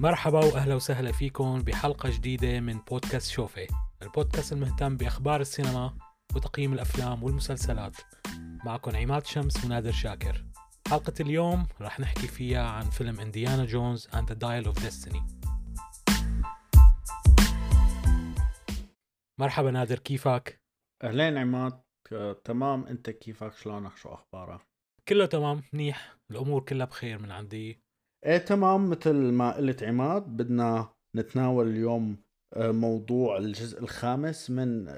مرحبا وأهلا وسهلا فيكم بحلقة جديدة من بودكاست شوفي البودكاست المهتم بأخبار السينما وتقييم الأفلام والمسلسلات. معكم عماد شمس ونادر شاكر. حلقة اليوم رح نحكي فيها عن فيلم انديانا جونز and the Dial of Destiny. مرحبا نادر كيفك؟ أهلين عماد تمام أنت كيفك؟ شلونك؟ شو أخبارك؟ كله تمام منيح الأمور كلها بخير من عندي. إيه تمام مثل ما قلت عماد بدنا نتناول اليوم آه، موضوع الجزء الخامس من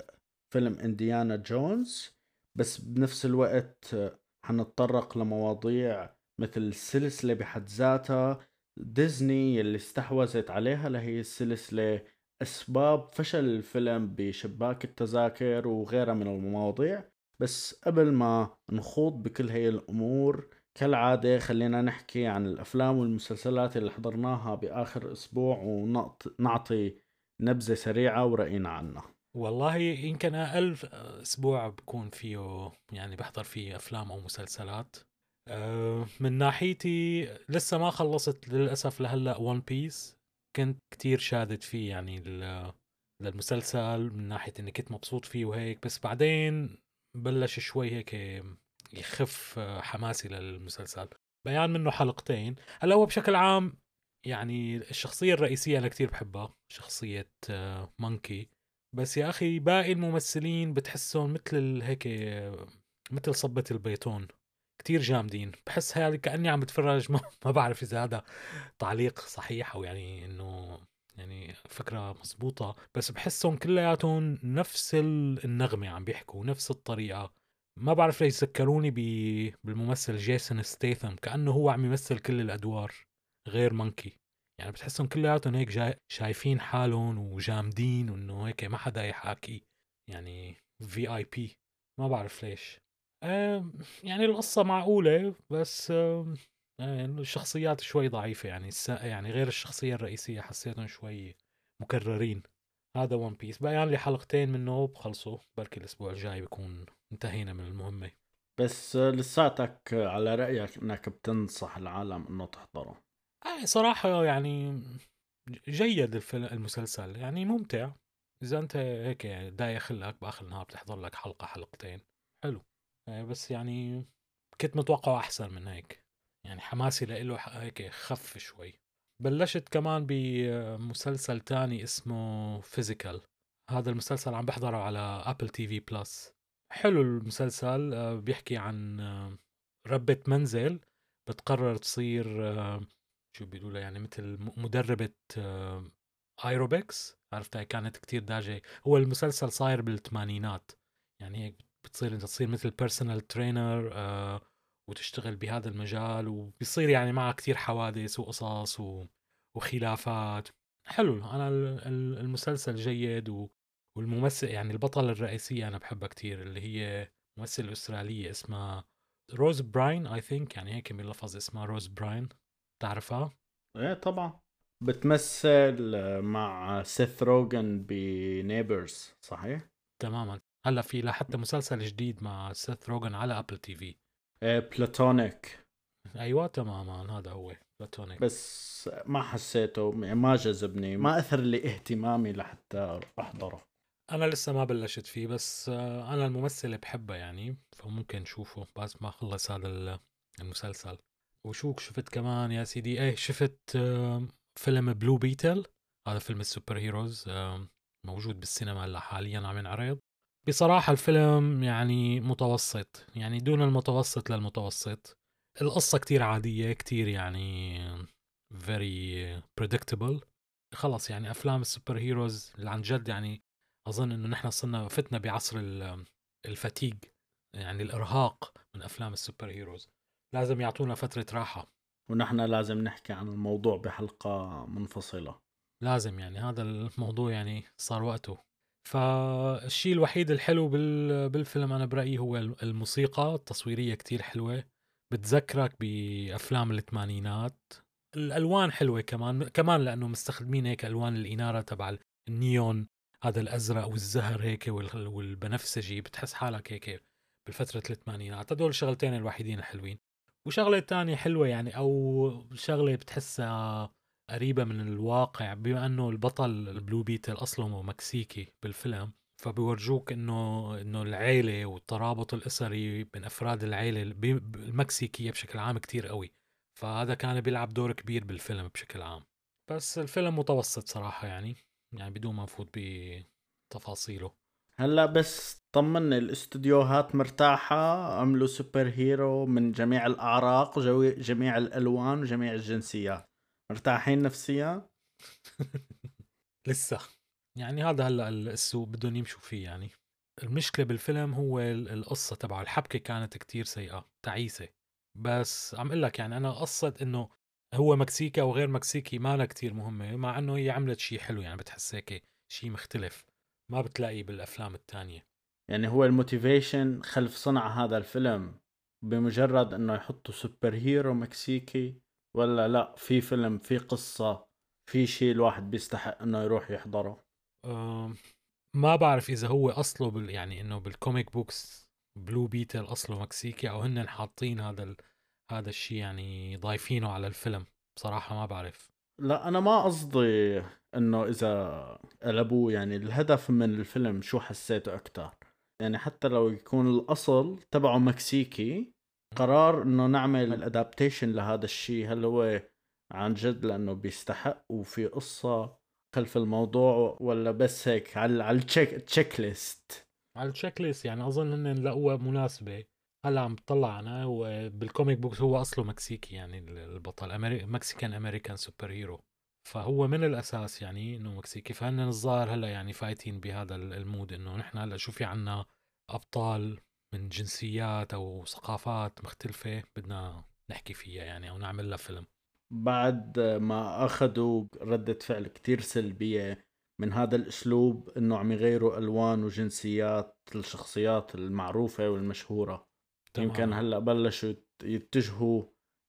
فيلم إنديانا جونز. بس بنفس الوقت آه، حنتطرق لمواضيع مثل السلسلة بحد ذاتها. ديزني اللي استحوذت عليها لهي السلسلة أسباب فشل الفيلم بشباك التذاكر وغيرها من المواضيع. بس قبل ما نخوض بكل هي الأمور كالعادة خلينا نحكي عن الأفلام والمسلسلات اللي حضرناها بآخر أسبوع ونعطي نبذة سريعة ورأينا عنها. والله يمكن أقل أسبوع بكون فيه يعني بحضر فيه أفلام أو مسلسلات. أه، من ناحيتي لسه ما خلصت للأسف لهلأ ون بيس كنت كتير شادد فيه يعني للمسلسل من ناحية إني كنت مبسوط فيه وهيك بس بعدين بلش شوي هيك يخف حماسي للمسلسل. بيان منه حلقتين. هلا هو بشكل عام يعني الشخصية الرئيسية أنا كتير بحبها شخصية آه، مونكي بس يا أخي باقي الممثلين بتحسهم مثل هيك آه، مثل صبة البيتون. كتير جامدين. بحس هذا كأني عم بتفرج ما, ما بعرف إذا هذا تعليق صحيح أو يعني إنه يعني فكرة مزبوطة بس بحسهم كلياتهم نفس ال- النغمة عم بيحكوا نفس الطريقة. ما بعرف ليش ذكروني ب- بالممثل جيسون ستيثم كأنه هو عم يمثل كل الأدوار غير monkey. يعني بتحسهم كلياتهم هيك جاي شايفين حالهم وجامدين وإنه هيك ما حدا يحاكي. يعني VIP ما بعرف ليش. يعني القصة معقولة بس آه، الشخصيات شوي ضعيفة. يعني يعني غير الشخصية الرئيسية حسيتهم شوي مكررين. هذا ون بيس بقى لي حلقتين منه بخلصوا. بركي الأسبوع الجاي بكون انتهينا من المهمة. بس لساتك على رأيك إنك بتنصح العالم إنه تحضره. آه صراحة يعني جيد الفيلم المسلسل. يعني ممتع. إذا أنت هيك داية خلك بآخر النهار بتحضر لك حلقة حلقتين. حلو. آه، بس يعني كنت متوقعه أحسن من هيك. يعني حماسي ح- هيك خف شوي. بلشت كمان بمسلسل تاني اسمه Physical هذا المسلسل عم بحضره على Apple TV Plus حلو المسلسل آه، بيحكي عن آه، ربة منزل بتقرر تصير آه، شو بيقولوا يعني مثل مدربة ايروبكس عرفتها كانت كتير دارجة هو المسلسل صاير بالثمانينات يعني هيك بتصير انت تصير مثل personal trainer وتشتغل بهذا المجال وبيصير يعني معها كتير حوادث وقصص. وخلافات حلو أنا ال- ال- المسلسل جيد. والممثل يعني البطلة الرئيسية أنا بحبها كتير اللي هي ممثلة أسترالية اسمها روز براين I think يعني هيك بلفظ اسمها روز براين تعرفها؟ إيه طبعا. بتمثل مع سيث روجن ب Neighbors صحيح؟ تماما. هلأ في لحتى مسلسل جديد مع سيث روجن على Apple TV Platonic أيوه تماما هذا هو Platonic بس ما حسيته ما جذبني ما أثار لي اهتمامي لحتى أحضره. أنا لسه ما بلشت فيه بس آه، أنا الممثل بحبه يعني فممكن نشوفه بس ما خلص هذا ال- المسلسل. وشو شفت كمان يا سيدي؟ إيه شفت فيلم Blue Beetle هذا فيلم ال super heroes موجود بالسينما هلأ حاليا عم ينعرض. بصراحة الفيلم يعني متوسط يعني دون المتوسط للمتوسط. القصة كتير عادية كتير يعني very predictable. خلص يعني أفلام ال super heroes اللي عن جد يعني أظن إنه نحن صرنا فتنا بعصر ال- ال fatigue يعني الإرهاق من أفلام ال super heroes. لازم يعطونا فترة راحة. ونحن لازم نحكي عن الموضوع بحلقة منفصلة. لازم يعني هذا الموضوع يعني صار وقته. فالشيء الوحيد الحلو بال... بالفيلم أنا برأيي هو الموسيقى التصويرية كتير حلوة. بتذكرك بأفلام الثمانينات. الألوان حلوة كمان كمان لأنه مستخدمين هيك ألوان الإنارة تبع النيون. هذا الأزرق والزهر هيك وال- والبنفسجي بتحس حالك هيك بالفترة الثمانينات. هدول الشغلتين الوحيدين الحلوين. وشغلة تانية حلوة يعني أو شغلة بتحسها قريبة من الواقع. بما إنه البطل البلو بيتل اصله مكسيكي بالفيلم فبيورجوك إنه إنه العيلة والترابط الأسري بين أفراد العيلة المكسيكية بشكل عام كتير قوي. فهذا كان بيلعب دور كبير بالفيلم بشكل عام. بس الفيلم متوسط صراحة يعني. يعني بدون ما نفوت بتفاصيله. هلا بس طمني الاستديوهات مرتاحة؟ عملوا super hero من جميع الأعراق جميع الألوان وجميع الجنسيات. مرتاحين نفسيا؟ لسه. يعني هذا هلا السوق بدهم يمشوا فيه يعني. المشكلة بالفيلم هو القصة تبعه. الحبكة كانت كتير سيئة تعيسة. بس عم أقول لك يعني أنا قصة إنه هو مكسيكي أو غير مكسيكي ما كتير مهمة مع إنه هي عملت شيء حلو يعني بتحس هيك شيء مختلف. ما بتلاقيه بالأفلام الثانية يعني هو ال motivation خلف صنع هذا الفيلم بمجرد إنه يحطوا super hero مكسيكي ولا لا؟ في فيلم في قصة في شيء الواحد بيستحق إنه يروح يحضره؟ أه ما بعرف إذا هو أصله بال يعني إنه بال comic books Blue Beetle أصله مكسيكي أو هن حاطين هذا ال... هذا الشيء يعني ضايفينه على الفيلم بصراحة ما بعرف. لا أنا ما قصدي إنه إذا قلبوه يعني الهدف من الفيلم شو حسيته أكثر يعني حتى لو يكون الأصل تبعه مكسيكي قرار إنه نعمل ال adaptation لهذا الشيء هل هو عن جد لأنه بيستحق وفي قصة خلف الموضوع ولا بس هيك على على ال check checklist على ال checklist يعني أظن ان لقوها مناسبة. هلا عم بطلع أنا وبال comic books هو أصله مكسيكي يعني البطل. Mexican American superhero فهو من الأساس يعني إنه مكسيكي. فهن الظاهر هلا يعني فايتين بهذا المود إنه نحن هلا شو في عنا أبطال من جنسيات أو ثقافات مختلفة بدنا نحكي فيها يعني أو نعمل لها فيلم. بعد ما أخذوا ردة فعل كتير سلبية من هذا الأسلوب إنه عم يغيروا ألوان وجنسيات الشخصيات المعروفة والمشهورة. تمام. يمكن هلأ بلشوا يتجهوا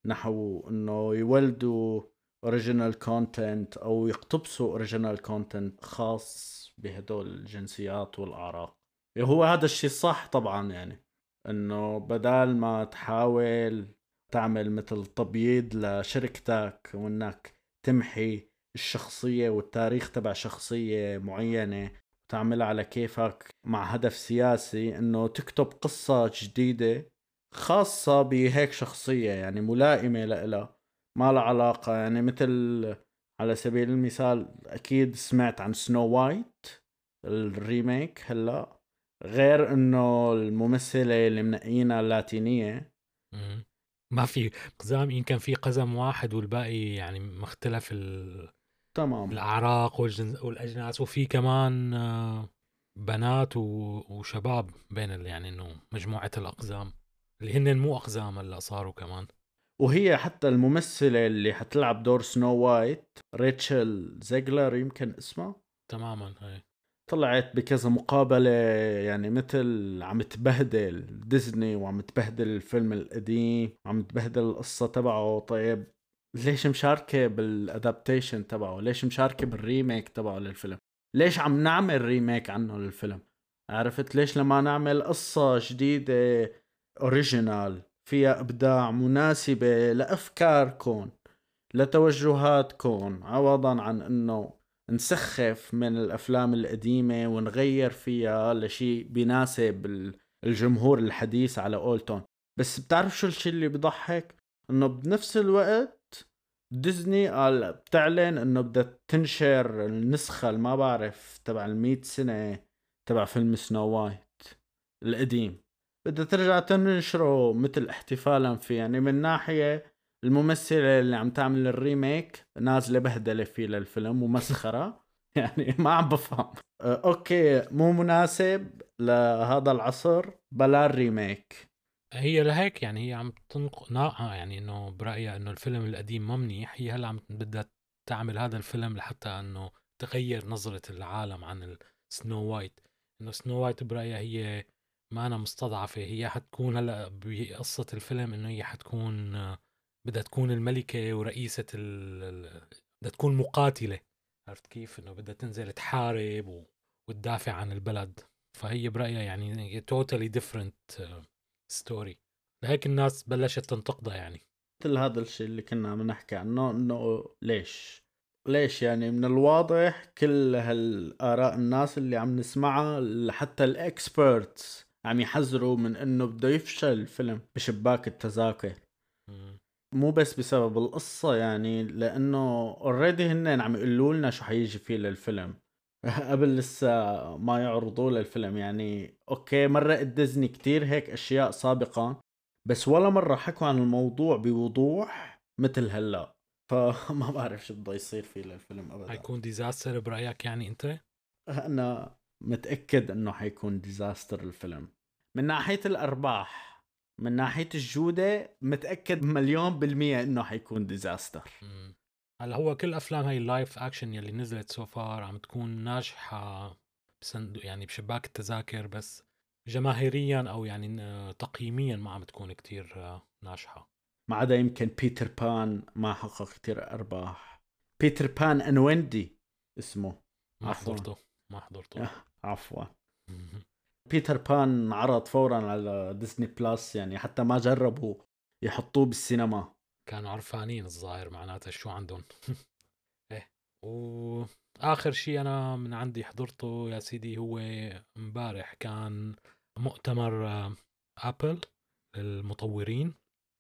نحو إنه يولدوا original content أو يقتبسوا original content خاص بهدول الجنسيات والأعراق هو هذا الشيء صح طبعا يعني إنه بدال ما تحاول تعمل مثل تبييض لشركتك وإنك تمحي الشخصية والتاريخ تبع شخصية معينة وتعملها على كيفك مع هدف سياسي إنه تكتب قصة جديدة خاصة بهيك شخصية يعني ملائمة لإلها ما لها علاقة. يعني مثل على سبيل المثال أكيد سمعت عن Snow White ال remake هلأ. غير إنه الممثلة اللي منقينا اللاتينية. ما في قزام يمكن في قزم واحد والباقي يعني مختلف ال... تمام. الأعراق والجنس والأجناس. وفي كمان آه، بنات وشباب بين يعني إنه مجموعة الأقزام. اللي هن مو أقزام هلا صاروا كمان. وهي حتى الممثلة اللي حتلعب دور Snow White Rachel Zegler يمكن اسمها؟ تماما هي. طلعت بكذا مقابلة يعني مثل عم تبهدل ديزني وعم تبهدل الفيلم القديم وعم تبهدل القصة تبعه. طيب ليش مشاركة بال adaptation تبعه؟ ليش مشاركة بال remake تبعه للفيلم؟ ليش عم نعمل remake عنه للفيلم؟ عرفت ليش لما نعمل قصة جديدة original فيها إبداع مناسبة لافكاركم لتوجهاتكم عوضا عن إنه نسخف من الأفلام القديمة ونغير فيها لشيء بيناسب الجمهور الحديث على قولتهن بس بتعرف شو الشيء اللي بضحك؟ إنه بنفس الوقت ديزني قال بتعلن إنه بدها تنشر النسخة ما بعرف تبع المية سنة تبع فيلم Snow White القديم. بدها ترجع تنشره مثل احتفالا فيه. يعني من ناحية الممثلة اللي عم تعمل ال remake نازلة بهدلة فيه للفيلم ومسخرة. يعني ما عم بفهم. أه، okay مو مناسب لهذا العصر بلا ال remake. هي لهيك يعني هي عم تنق ناقة يعني إنه برأيها إنه الفيلم القديم ما منيح هي هلأ عم بدها تعمل هذا الفيلم لحتى إنه تغير نظرة العالم عن Snow White إنه Snow White برأيها هي ما أنا مستضعفة هي حتكون هلأ بقصة الفيلم إنه هي حتكون بدها تكون الملكة ورئيسة ال... بدها تكون مقاتلة. عرفت كيف؟ إنه بدها تنزل تحارب و... وتدافع عن البلد. فهي برأيها يعني totally different story لهيك الناس بلشت تنتقدها يعني. مثل هذا الشيء اللي كنا عم نحكي عنه إنه ليش؟ ليش يعني؟ من الواضح كل هالآراء الناس اللي عم نسمعها حتى ال experts عم يحذروا من إنه بده يفشل الفيلم بشباك التذاكر. مو بس بسبب القصة يعني لأنه already هن عم يقولوا لنا شو حيجي فيه للفيلم. قبل لسه ما يعرضوه للفيلم يعني okay مرقت ديزني كتير هيك أشياء سابقا بس ولا مرة حكوا عن الموضوع بوضوح مثل هلأ. فما بعرف شو بده يصير فيه للفيلم ابدا. حيكون disaster برأيك يعني أنت؟ أنا متأكد إنه حيكون disaster الفيلم. من ناحية الأرباح من ناحية الجودة متأكد مليون بالمية إنه حيكون disaster. هلأ هو كل أفلام هاي ال live action يلي نزلت so far عم تكون ناجحة بصندوق يعني بشباك التذاكر بس جماهيريا أو يعني تقييميا ما عم تكون كتير آه، ناجحة. ما عدا يمكن Peter Pan ما حقق كتير أرباح. Peter Pan and Wendy اسمه. ما. حضرته. ما حضرته. عفوا. Peter Pan عرض فورا على Disney Plus يعني حتى ما جربوا يحطوه بالسينما. كانوا عرفانين الظاهر معناتها شو عندهم. إيه واخر شيء أنا من عندي حضرته يا سيدي هو امبارح كان مؤتمر آه، ابل للمطورين.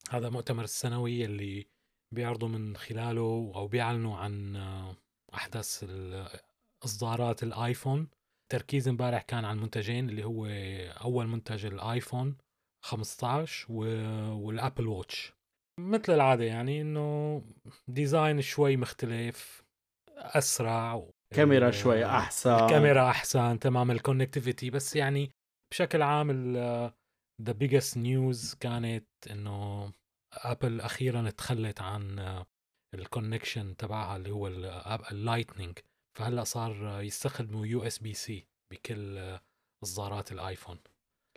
هذا مؤتمر السنوي اللي بيعرضوا من خلاله أو بيعلنوا عن آه، احدث إصدارات الايفون تركيز امبارح كان على المنتجين اللي هو أول منتج ال iPhone 15 و- وال Apple Watch. مثل العادة يعني إنه design شوي مختلف أسرع كاميرا ال- شوي أحسن. الكاميرا أحسن تمام ال connectivity بس يعني بشكل عام the biggest news كانت إنه Apple أخيرا تخلت عن ال connection تبعها اللي هو ال Lightning فهلأ صار يستخدموا USB-C بكل اصدارات الآيفون.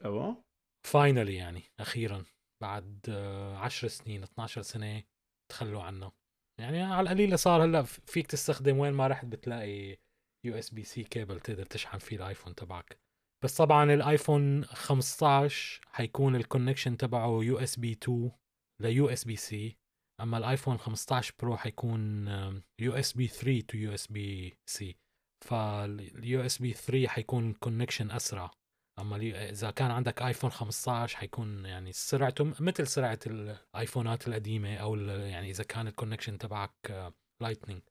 أيوه finally يعني أخيرا بعد آه، 10 سنين 12 سنة تخلوا عنه. يعني على القليله صار هلأ فيك تستخدم وين ما رحت بتلاقي USB-C cable تقدر تشحن فيه الآيفون تبعك. بس طبعا الآيفون 15 حيكون ال connection تبعه يو إس بي 2 ليو إس بي سي. أما الآيفون 15 Pro حيكون يو إس بي 3 تو يو إس بي سي. فال USB 3 حيكون connection أسرع. أما إذا كان عندك آيفون 15 حيكون يعني سرعته مثل سرعة الآيفونات القديمة أو يعني إذا كان ال connection تبعك Lightning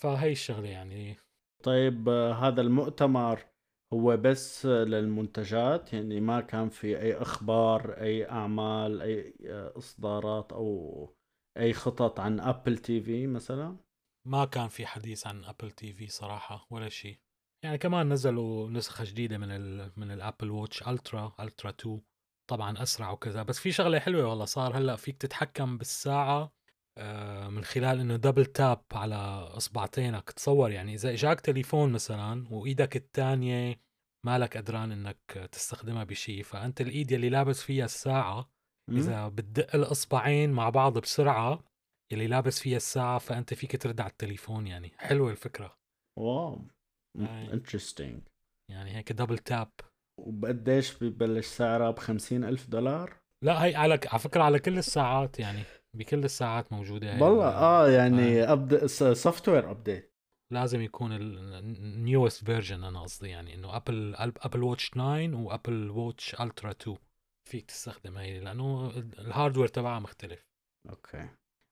فهي الشغلة يعني. طيب آه، هذا المؤتمر هو بس آه، للمنتجات؟ يعني ما كان في أي أخبار أي أعمال أي آه، إصدارات أو أي خطط عن Apple TV مثلا؟ ما كان في حديث عن Apple TV صراحة ولا شيء. يعني كمان نزلوا نسخة جديدة من ال من ال Apple Watch Ultra Ultra 2 طبعا أسرع وكذا. بس في شغلة حلوة والله صار هلأ فيك تتحكم بالساعة آه، من خلال إنه double tap على إصبعتينك. تصور يعني إذا إجاك تليفون مثلا وإيدك الثانية مالك قدران إنك تستخدمها بشيء فأنت الإيد اللي لابس فيها الساعة؟ إذا بتدق الإصبعين مع بعض بسرعة يلي لابس فيها الساعة فأنت فيك ترد على التليفون يعني. حلوة الفكرة. Wow. interesting يعني هيك double tap وبقديش ببلش سعرها ب ألف دولار؟ لا هي على على فكرة على كل الساعات يعني. بكل الساعات موجودة هي والله ال- آه يعني software update لازم يكون ال newest version أنا قصدي يعني إنه Apple Apple Watch 9 و Apple Watch Ultra 2 فيك تستخدم هي لأنه ال hardware تبعها مختلف. Okay.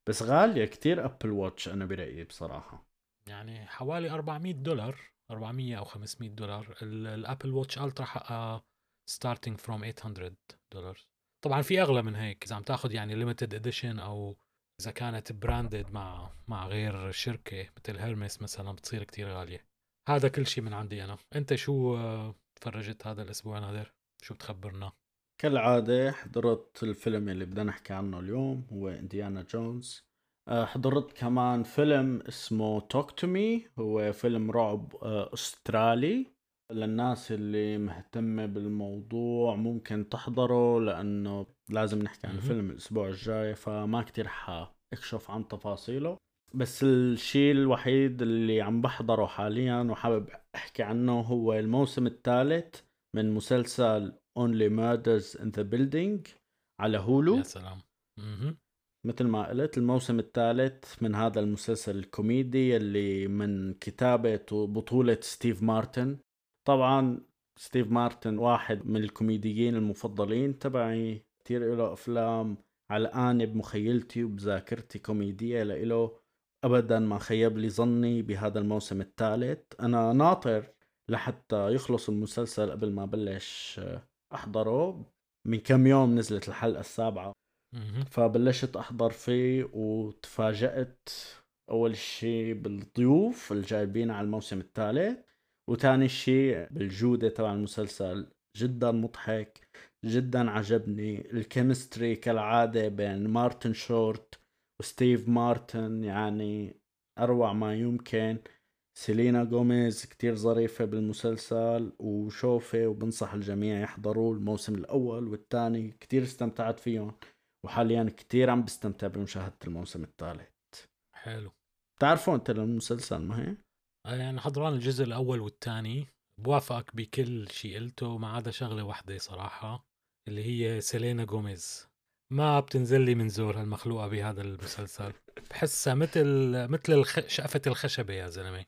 بس غالية كتير Apple Watch أنا برأيي بصراحة. يعني حوالي 400 دولار 400 أو 500 دولار. ال- ال Apple Watch Ultra حقها starting from 800 دولار طبعا في أغلى من هيك إذا عم تاخذ يعني limited edition أو إذا كانت branded مع مع غير شركة مثل Hermès مثلا بتصير كتير غالية. هذا كل شيء من عندي أنا. أنت شو آه، تفرجت هذا الأسبوع نادر؟ شو بتخبرنا؟ كالعادة حضرت الفيلم اللي بدنا نحكي عنه اليوم هو Indiana Jones آه، حضرت كمان فيلم اسمه Talk to Me هو فيلم رعب آه، أسترالي. للناس اللي مهتمة بالموضوع ممكن تحضره لأنه لازم نحكي عن. الفيلم الأسبوع الجاي فما كتير حأكشف عن تفاصيله. بس الشيء الوحيد اللي عم بحضره حاليا وحابب أحكي عنه هو الموسم الثالث من مسلسل Only Murders in the Building على Hulu يا سلام. مثل ما قلت الموسم الثالث من هذا المسلسل الكوميدي اللي من كتابة وبطولة ستيف مارتن. طبعا ستيف مارتن واحد من الكوميديين المفضلين تبعي. كتير له أفلام. علقانة بمخيلتي وبذاكرتي كوميدية لإله. أبدا ما خيب لي ظني بهذا الموسم الثالث. أنا ناطر لحتى يخلص المسلسل قبل ما بلش أحضره. من كم يوم نزلت الحلقة السابعة. فبلشت أحضر فيه وتفاجأت أول شيء بالضيوف الجايبين على الموسم الثالث وتاني شيء بالجودة تبع المسلسل. جدا مضحك جدا عجبني. ال chemistry كالعادة بين مارتن شورت وستيف مارتن يعني أروع ما يمكن. سيلينا جوميز كتير ظريفة بالمسلسل وشوفة وبنصح الجميع يحضروا الموسم الأول والثاني كتير استمتعت فيهم وحاليا كتير عم بستمتع بمشاهدة الموسم الثالث. حلو. بتعرفوا انت المسلسل ما هي؟ آه، يعني حضران الجزء الأول والثاني بوافقك بكل شيء قلته ما عدا شغلة واحدة صراحة اللي هي سيلينا جوميز ما بتنزل لي من زور هالمخلوقة بهذا المسلسل. بحسها مثل مثل الخ... شقفة الخشبة يا زلمة.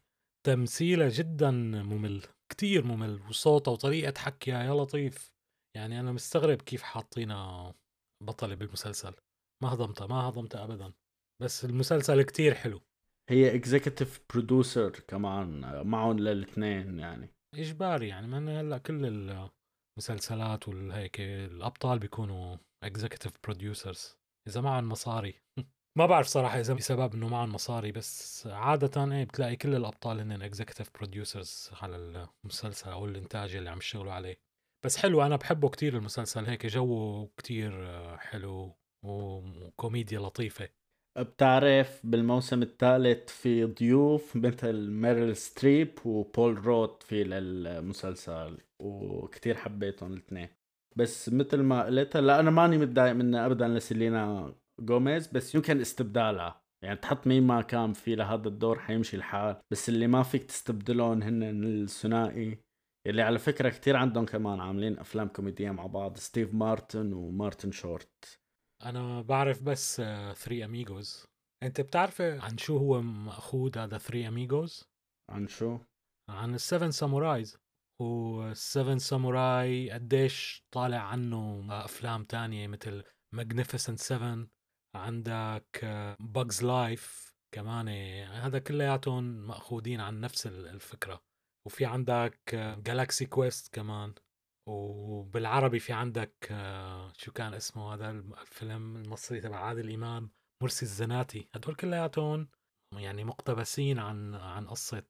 تمثيلها جدا ممل كتير ممل وصوتها وطريقة حكيها يا لطيف. يعني أنا مستغرب كيف حاطينها بطلة بالمسلسل. ما هضمتها ما هضمتها أبدا. بس المسلسل كتير حلو. هي executive producer كمان معهم للاثنين يعني. اجباري يعني من هلأ كل المسلسلات والهيك الأبطال بيكونوا executive producers إذا معهم مصاري. ما بعرف صراحة إذا بسبب إنه معهم مصاري بس عادة إيه بتلاقي كل الأبطال هن executive producers على المسلسل أو الإنتاج اللي عم يشتغلوا عليه. بس حلو أنا بحبه كتير المسلسل هيك جوه كتير حلو وكوميديا لطيفة. بتعرف بالموسم الثالث في ضيوف مثل ميريل ستريب وبول روت في للمسلسل وكتير حبيتهم الاثنين. بس مثل ما قلت هلا أنا ماني متضايق منها ابدا لسيلينا جوميز بس يمكن استبدالها. يعني تحط مين ما كان في لهذا الدور حيمشي الحال بس اللي ما فيك تستبدلهم هن الثنائي اللي على فكرة كتير عندهم كمان عاملين أفلام كوميدية مع بعض ستيف مارتن ومارتن شورت. أنا بعرف بس Three Amigos أنت بتعرف عن شو هو مأخوذ هذا Three Amigos عن شو؟ عن ال Seven Samurais. وال Seven Samurai قديش طالع عنه أفلام تانية مثل Magnificent 7 عندك Bug's Life كمان هذا كلياتهم مأخوذين عن نفس الفكرة. وفي عندك Galaxy Quest كمان وبالعربي في عندك شو كان اسمه هذا الفيلم المصري تبع عادل إمام مرسي الزناتي. هدول كلياتهم يعني مقتبسين عن عن قصة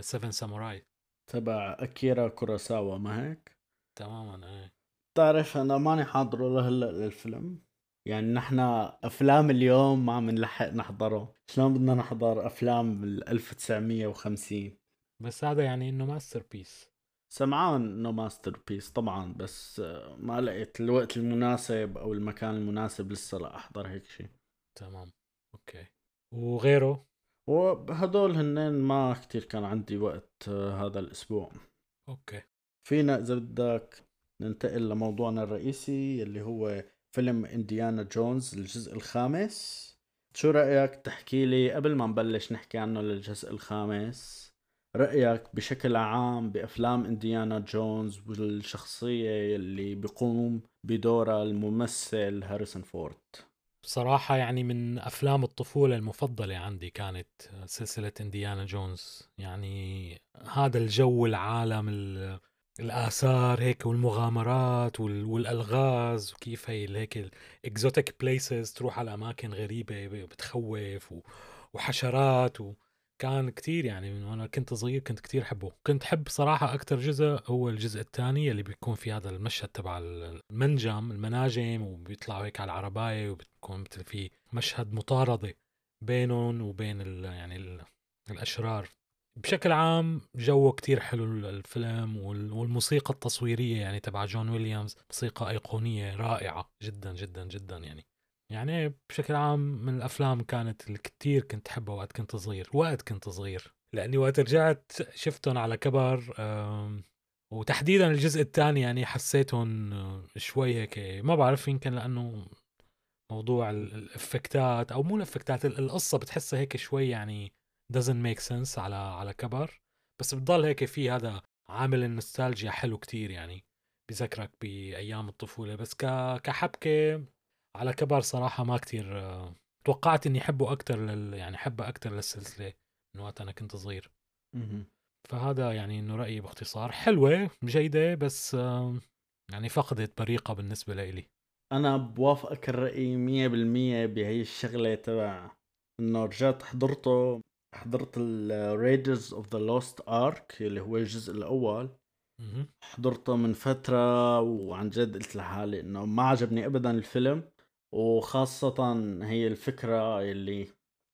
Seven Samurai تبع أكيرا كوراساوا ما هيك؟ تماما إيه. بتعرف أنا ماني حاضره لهلأ للفيلم. يعني نحن أفلام اليوم ما عم نلحق نحضره. شلون بدنا نحضر أفلام بال 1950 بس هذا يعني إنه masterpiece سمعان إنه masterpiece طبعا بس ما لقيت الوقت المناسب أو المكان المناسب لسه لأحضر هيك شيء تمام. okay. وغيره؟ وهدول هنين ما كتير كان عندي وقت هذا الأسبوع. okay. فينا إذا بدك ننتقل لموضوعنا الرئيسي اللي هو فيلم انديانا جونز الجزء الخامس. شو رأيك؟ تحكي لي قبل ما نبلش نحكي عنه للجزء الخامس. رأيك بشكل عام بأفلام إنديانا جونز والشخصية اللي بيقوم بدورها الممثل هاريسون فورد؟ بصراحة يعني من أفلام الطفولة المفضلة عندي كانت سلسلة إنديانا جونز. يعني هذا الجو العالم الآثار هيك والمغامرات والألغاز وكيف هي هيك ال exotic places تروح على أماكن غريبة بتخوف وحشرات و... كان كتير يعني من وأنا كنت صغير كنت كتير أحبه. كنت أحب صراحة أكتر جزء هو الجزء الثاني اللي بيكون في هذا المشهد تبع المنجم المناجم وبيطلعوا هيك على العرباية وبتكون مثل في مشهد مطاردة بينهم وبين يعني ال الأشرار. بشكل عام جوه كتير حلو الفيلم والموسيقى التصويرية يعني تبع جون ويليامز موسيقى أيقونية رائعة جدا جدا جدا يعني. يعني بشكل عام من الأفلام كانت اللي كنت أحبها وقت كنت صغير وقت كنت صغير. لأني وقت رجعت شفتهم على كبر وتحديدا الجزء الثاني يعني حسيتهم شوي هيك ما بعرف يمكن لأنه موضوع ال- الإفكتات أو مو الإفكتات ال- القصة بتحسها هيك شوي يعني doesn't make sense على على كبر. بس بتضل هيك في هذا عامل النوستالجيا حلو كتير يعني بذكرك بأيام الطفولة. بس ك كحبكة على كبر صراحة ما كتير توقعت إني احبه أكثر لل يعني حبه أكثر للسلسلة من وقت أنا كنت صغير. فهذا يعني إنه رأيي باختصار. حلوة جيدة بس يعني فقدت بريقة بالنسبة لإلي. أنا بوافقك الرأي مية بالمية بهي الشغلة تبع إنه رجعت حضرته. حضرت ال Raiders of the Lost Ark اللي هو الجزء الأول. حضرته من فترة وعن جد قلت لحالي انه ما عجبني ابدا الفيلم وخاصة هي الفكرة اللي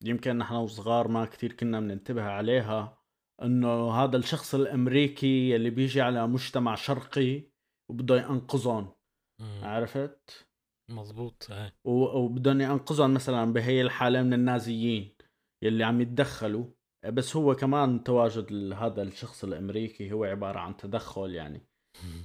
يمكن نحن وصغار ما كتير كنا بننتبه عليها إنه هذا الشخص الأمريكي اللي بيجي على مجتمع شرقي وبده ينقذهم. عرفت؟ مزبوط إيه وبدهم ينقذهم مثلا بهي الحالة من النازيين يلي عم يتدخلوا. بس هو كمان تواجد هذا الشخص الأمريكي هو عبارة عن تدخل يعني.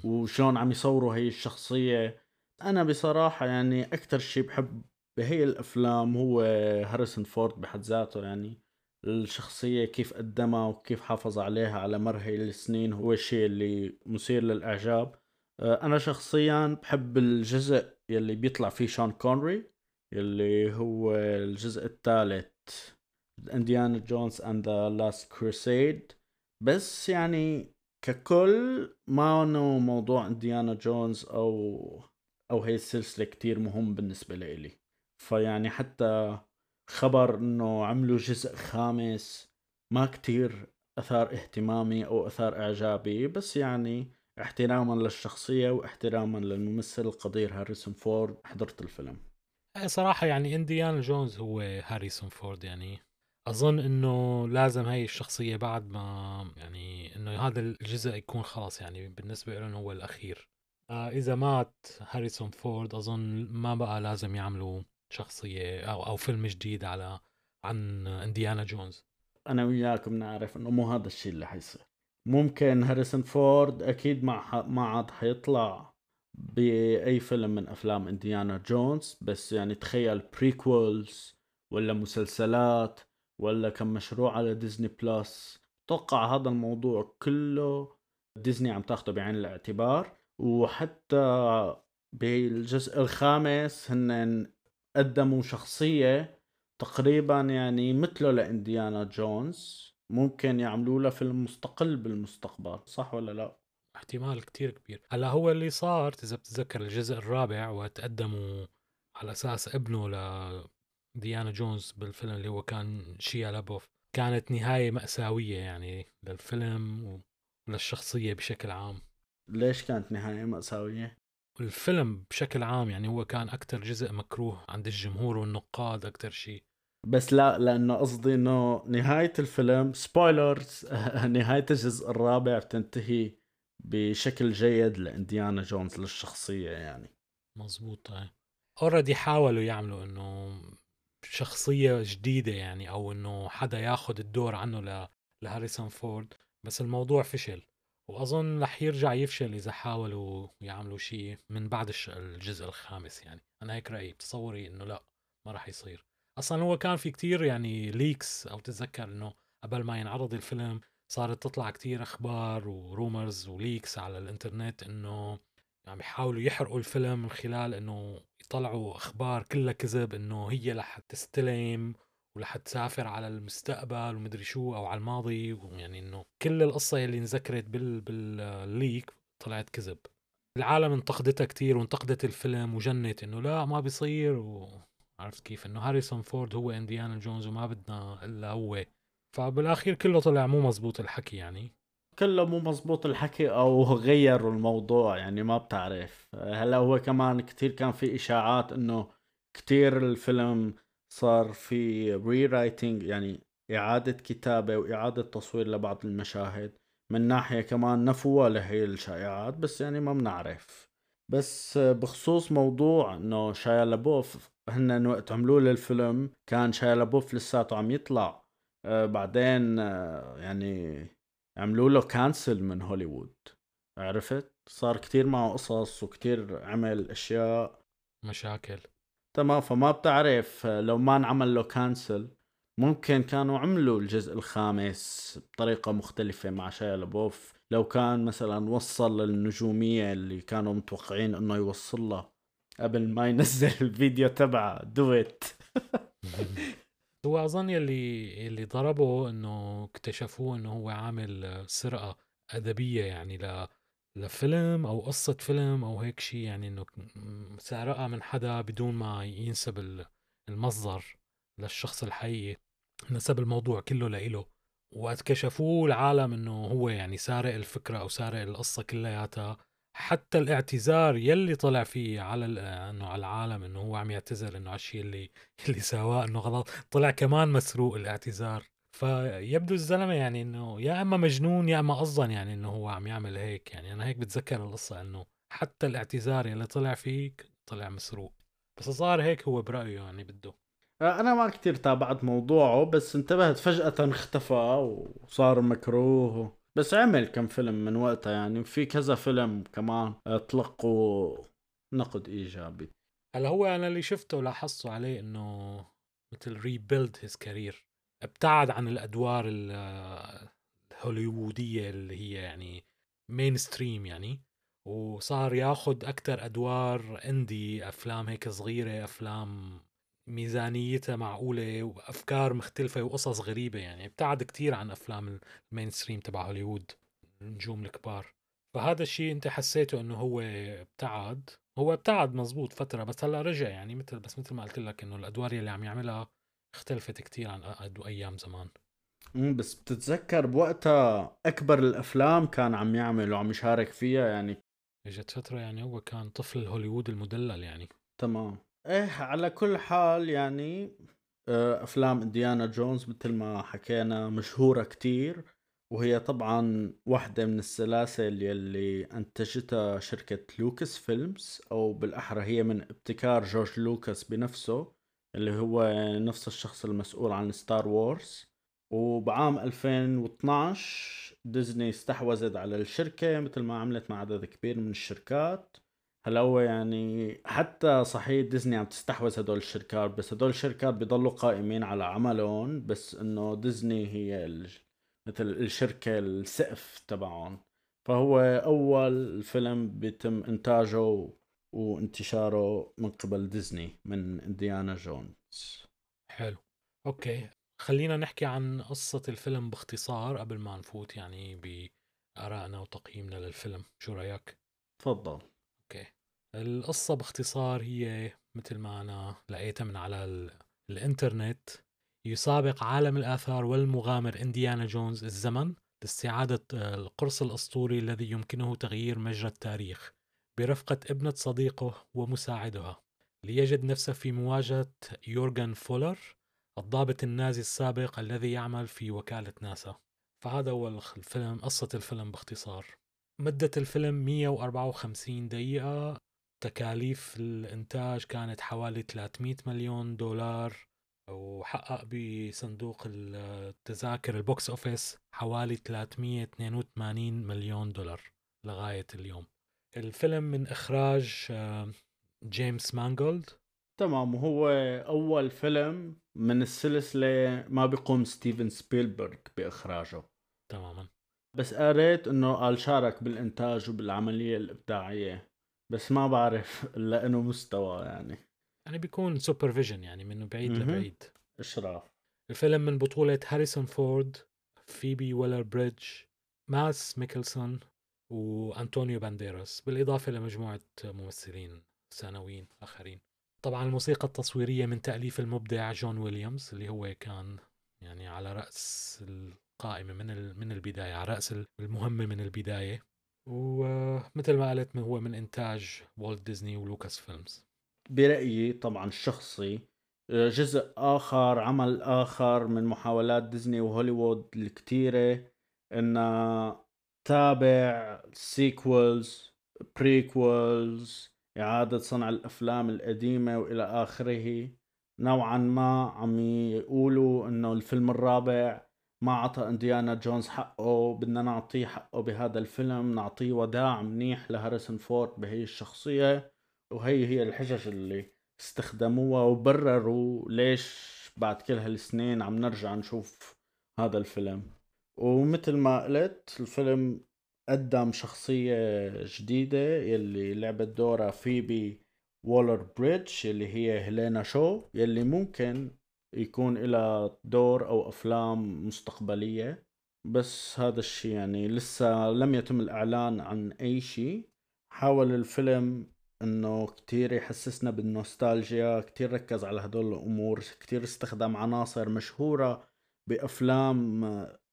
وشلون عم يصوروا هي الشخصية؟ أنا بصراحة يعني أكتر شيء بحب بهي الأفلام هو هاريسون فورد بحد ذاته يعني. الشخصية كيف قدمها وكيف حافظ عليها على مر هي السنين هو الشيء اللي مثير للإعجاب. أنا شخصيا بحب الجزء يلي بيطلع فيه شون كونري يلي هو الجزء الثالث. Indiana Jones and the Last Crusade بس يعني ككل ما انه موضوع انديانا جونز أو أو هي السلسلة كتير مهم بالنسبة لإلي. فيعني حتى خبر إنه عملوا جزء خامس ما كتير أثار اهتمامي أو أثار إعجابي. بس يعني احتراما للشخصية واحتراما للممثل القدير هاريسون فورد. حضرت الفيلم. صراحة يعني انديانا جونز هو هاريسون فورد يعني أظن إنه لازم هاي الشخصية بعد ما يعني إنه هذا الجزء يكون خلاص يعني بالنسبة له هو الأخير آه إذا مات هاريسون فورد أظن ما بقى لازم يعملوا شخصية أو أو فيلم جديد على عن إنديانا جونز أنا وياك بنعرف إنه مو هذا الشيء اللي حيصير ممكن هاريسون فورد أكيد ما. ما عاد حيطلع بأي فيلم من أفلام إنديانا جونز بس يعني تخيل prequels ولا مسلسلات ولا كم مشروع على Disney Plus أتوقع هذا الموضوع كله ديزني عم تاخده بعين الاعتبار. وحتى بالجزء الخامس هن قدموا شخصية تقريبا يعني مثله لإنديانا جونز. ممكن يعملوا له فيلم مستقل بالمستقبل صح ولا لا؟ احتمال كتير كبير. هلا هو اللي صار إذا بتتذكر الجزء الرابع وتقدموا على أساس ابنه ل ديانا جونز بالفيلم اللي هو كان شيا لابوف كانت نهاية مأساوية يعني للفيلم وللشخصية بشكل عام. ليش كانت نهاية مأساوية؟ الفيلم بشكل عام يعني هو كان أكتر جزء مكروه عند الجمهور والنقاد أكتر شيء. بس لا لأنه قصدي إنه نهاية الفيلم spoilers نهاية الجزء الرابع بتنتهي بشكل جيد لإنديانا جونز للشخصية يعني. مزبوط already حاولوا يعملوا إنه شخصية جديدة يعني أو إنه حدا ياخذ الدور عنه ل... لهاريسون فورد بس الموضوع فشل وأظن رح يرجع يفشل إذا حاولوا يعملوا شيء من بعد. الجزء الخامس يعني أنا هيك رأيي بتصوري إنه لا ما رح يصير أصلا هو كان في كتير يعني ليكس أو تتذكر إنه قبل ما ينعرض الفيلم صارت تطلع كتير أخبار ورومرز وليكس على الإنترنت إنه يعني بيحاولوا يحرقوا الفيلم من خلال إنه يطلعوا أخبار كلها كذب إنه هي رح تستلم ورح تسافر على المستقبل ومدري شو أو على الماضي ويعني إنه كل القصة اللي انذكرت بال بالليك طلعت كذب. العالم انتقدتها كتير وانتقدت الفيلم وجنت إنه لا ما بيصير وعرفت كيف؟ إنه هاريسون فورد هو إنديانا جونز وما بدنا إلا هو. فبالأخير كله طلع مو مزبوط الحكي يعني. كله مو مزبوط الحكي أو غيروا الموضوع يعني ما بتعرف. هلأ هو كمان كتير كان في إشاعات إنه كتير الفيلم صار في rewriting يعني إعادة كتابة وإعادة تصوير لبعض المشاهد. من ناحية كمان نفوها لهي الشائعات بس يعني ما بنعرف. بس بخصوص موضوع إنه شايا لابوف هن وقت عملوا له الفيلم كان شايا لابوف لساته عم يطلع. آه بعدين آه يعني عملوا له cancel من هوليوود عرفت؟ صار كتير معه قصص وكتير عمل أشياء. مشاكل. تمام فما بتعرف لو ما انعمل له كانسل ممكن كانوا عملوا الجزء الخامس بطريقة مختلفة مع شايا لبوف لو كان مثلا وصل للنجومية اللي كانوا متوقعين إنه يوصل لها قبل ما ينزل الفيديو تبع دويت هو أظن يلي اللي ضربه إنه اكتشفوه إنه هو عامل سرقة أدبية يعني ل لفيلم أو قصة فيلم أو هيك شيء يعني إنه سرقها من حدا بدون ما ينسب المصدر للشخص الحقيقي نسب الموضوع كله لإله وقت كشفوه العالم إنه هو يعني سارق الفكرة أو سارق القصة كلياتها. حتى الاعتذار يلي طلع فيه على إنه على العالم إنه هو عم يعتذر إنه على الشيء اللي اللي سواه إنه غلط طلع كمان مسروق الاعتذار. فيبدو الزلمة يعني إنه يا إما مجنون يا إما قصدا يعني إنه هو عم يعمل هيك. يعني أنا هيك بتذكر القصة إنه حتى الاعتذار يلي طلع فيه طلع مسروق. بس صار هيك هو برأيه يعني بده. آه، أنا ما كتير تابعت موضوعه بس انتبهت فجأة اختفى وصار مكروه بس عمل كم فيلم من وقتها يعني في كذا فيلم كمان تلقوا نقد إيجابي. هلا هو أنا اللي شفته ولاحظته عليه إنه مثل rebuild his career ابتعد عن الأدوار الهوليوودية اللي هي يعني mainstream يعني وصار ياخذ أكثر أدوار indie أفلام هيك صغيرة أفلام ميزانيتها معقولة وأفكار مختلفة وقصص غريبة يعني ابتعد كتير عن أفلام ال mainstream تبع هوليوود النجوم الكبار. فهذا الشيء أنت حسيته إنه هو ابتعد هو ابتعد مزبوط فترة بس هلأ رجع يعني مثل بس مثل ما قلت لك إنه الأدوار اللي عم يعملها اختلفت كتير عن أيام زمان. بس بتتذكر بوقتها أكبر الأفلام كان عم يعمل وعم يشارك فيها يعني؟ إجت فترة يعني هو كان طفل هوليوود المدلل يعني. تمام. إيه على كل حال يعني آه، أفلام إنديانا جونز مثل ما حكينا مشهورة كتير وهي طبعا واحدة من السلاسل يلي أنتجتها شركة لوكاس فيلمز أو بالأحرى هي من ابتكار جورج لوكاس بنفسه اللي هو نفس الشخص المسؤول عن Star Wars. وبعام 2012 ديزني استحوذت على الشركة مثل ما عملت مع عدد كبير من الشركات. هلا هو يعني حتى صحيح ديزني عم تستحوذ هدول الشركات بس هدول الشركات بيضلوا قائمين على عملهم بس إنه ديزني هي مثل الشركة السقف تبعهم. فهو أول فيلم بيتم إنتاجه وانتشاره من قبل ديزني من إنديانا جونز. حلو. okay. خلينا نحكي عن قصة الفيلم باختصار قبل ما نفوت يعني بآرائنا وتقييمنا للفيلم. شو رأيك؟ تفضل. okay. القصة باختصار هي مثل ما أنا لقيتها من على ال... الإنترنت. يسابق عالم الآثار والمغامر إنديانا جونز الزمن لاستعادة القرص الأسطوري الذي يمكنه تغيير مجرى التاريخ برفقة ابنة صديقه ومساعدها. ليجد نفسه في مواجهة يورغان فولر الضابط النازي السابق الذي يعمل في وكالة ناسا. فهذا هو الفيلم قصة الفيلم باختصار. مدة الفيلم 154 دقيقة. تكاليف الإنتاج كانت حوالي 300 مليون دولار وحقق بصندوق التذاكر ال box office حوالي 382 مليون دولار لغاية اليوم. الفيلم من إخراج آه، جيمس مانجولد. تمام وهو أول فيلم من السلسلة ما بيقوم ستيفن سبيلبرغ بإخراجه. تماما. بس قريت إنه قال شارك بالإنتاج وبالعملية الإبداعية. بس ما بعرف الا انه مستوى يعني. يعني بيكون supervision يعني من بعيد لبعيد. إشراف. الفيلم من بطولة هاريسون فورد فيبي ويلر بريدج مادس ميكلسون وأنطونيو بانديراس بالإضافة لمجموعة ممثلين ثانويين آخرين. طبعا الموسيقى التصويرية من تأليف المبدع جون ويليامز اللي هو كان يعني على رأس القائمة من من البداية على رأس المهمة من البداية. ومثل ما قلت هو من إنتاج والت ديزني ولوكاس فيلمز برأيي طبعا الشخصي جزء آخر عمل آخر من محاولات ديزني وهوليوود الكتيرة إنها تابع sequels prequels إعادة صنع الأفلام القديمة وإلى آخره. نوعا ما عم يقولوا إنه الفيلم الرابع ما عطى انديانا جونز حقه بدنا نعطيه حقه بهذا الفيلم نعطيه وداع منيح لهاريسون فورد بهي الشخصية وهي هي الحجج اللي استخدموها وبرروا ليش بعد كل هالسنين عم نرجع نشوف هذا الفيلم. ومثل ما قلت الفيلم قدم شخصية جديدة يلي لعبت دورها فيبي وولر بريدج اللي هي هيلينا شو يلي ممكن يكون لها دور أو أفلام مستقبلية بس هذا الشيء يعني لسه لم يتم الإعلان عن أي شيء حاول الفيلم إنه كتير يحسسنا بالنوستالجيا كتير ركز على هدول الأمور كتير استخدم عناصر مشهورة بأفلام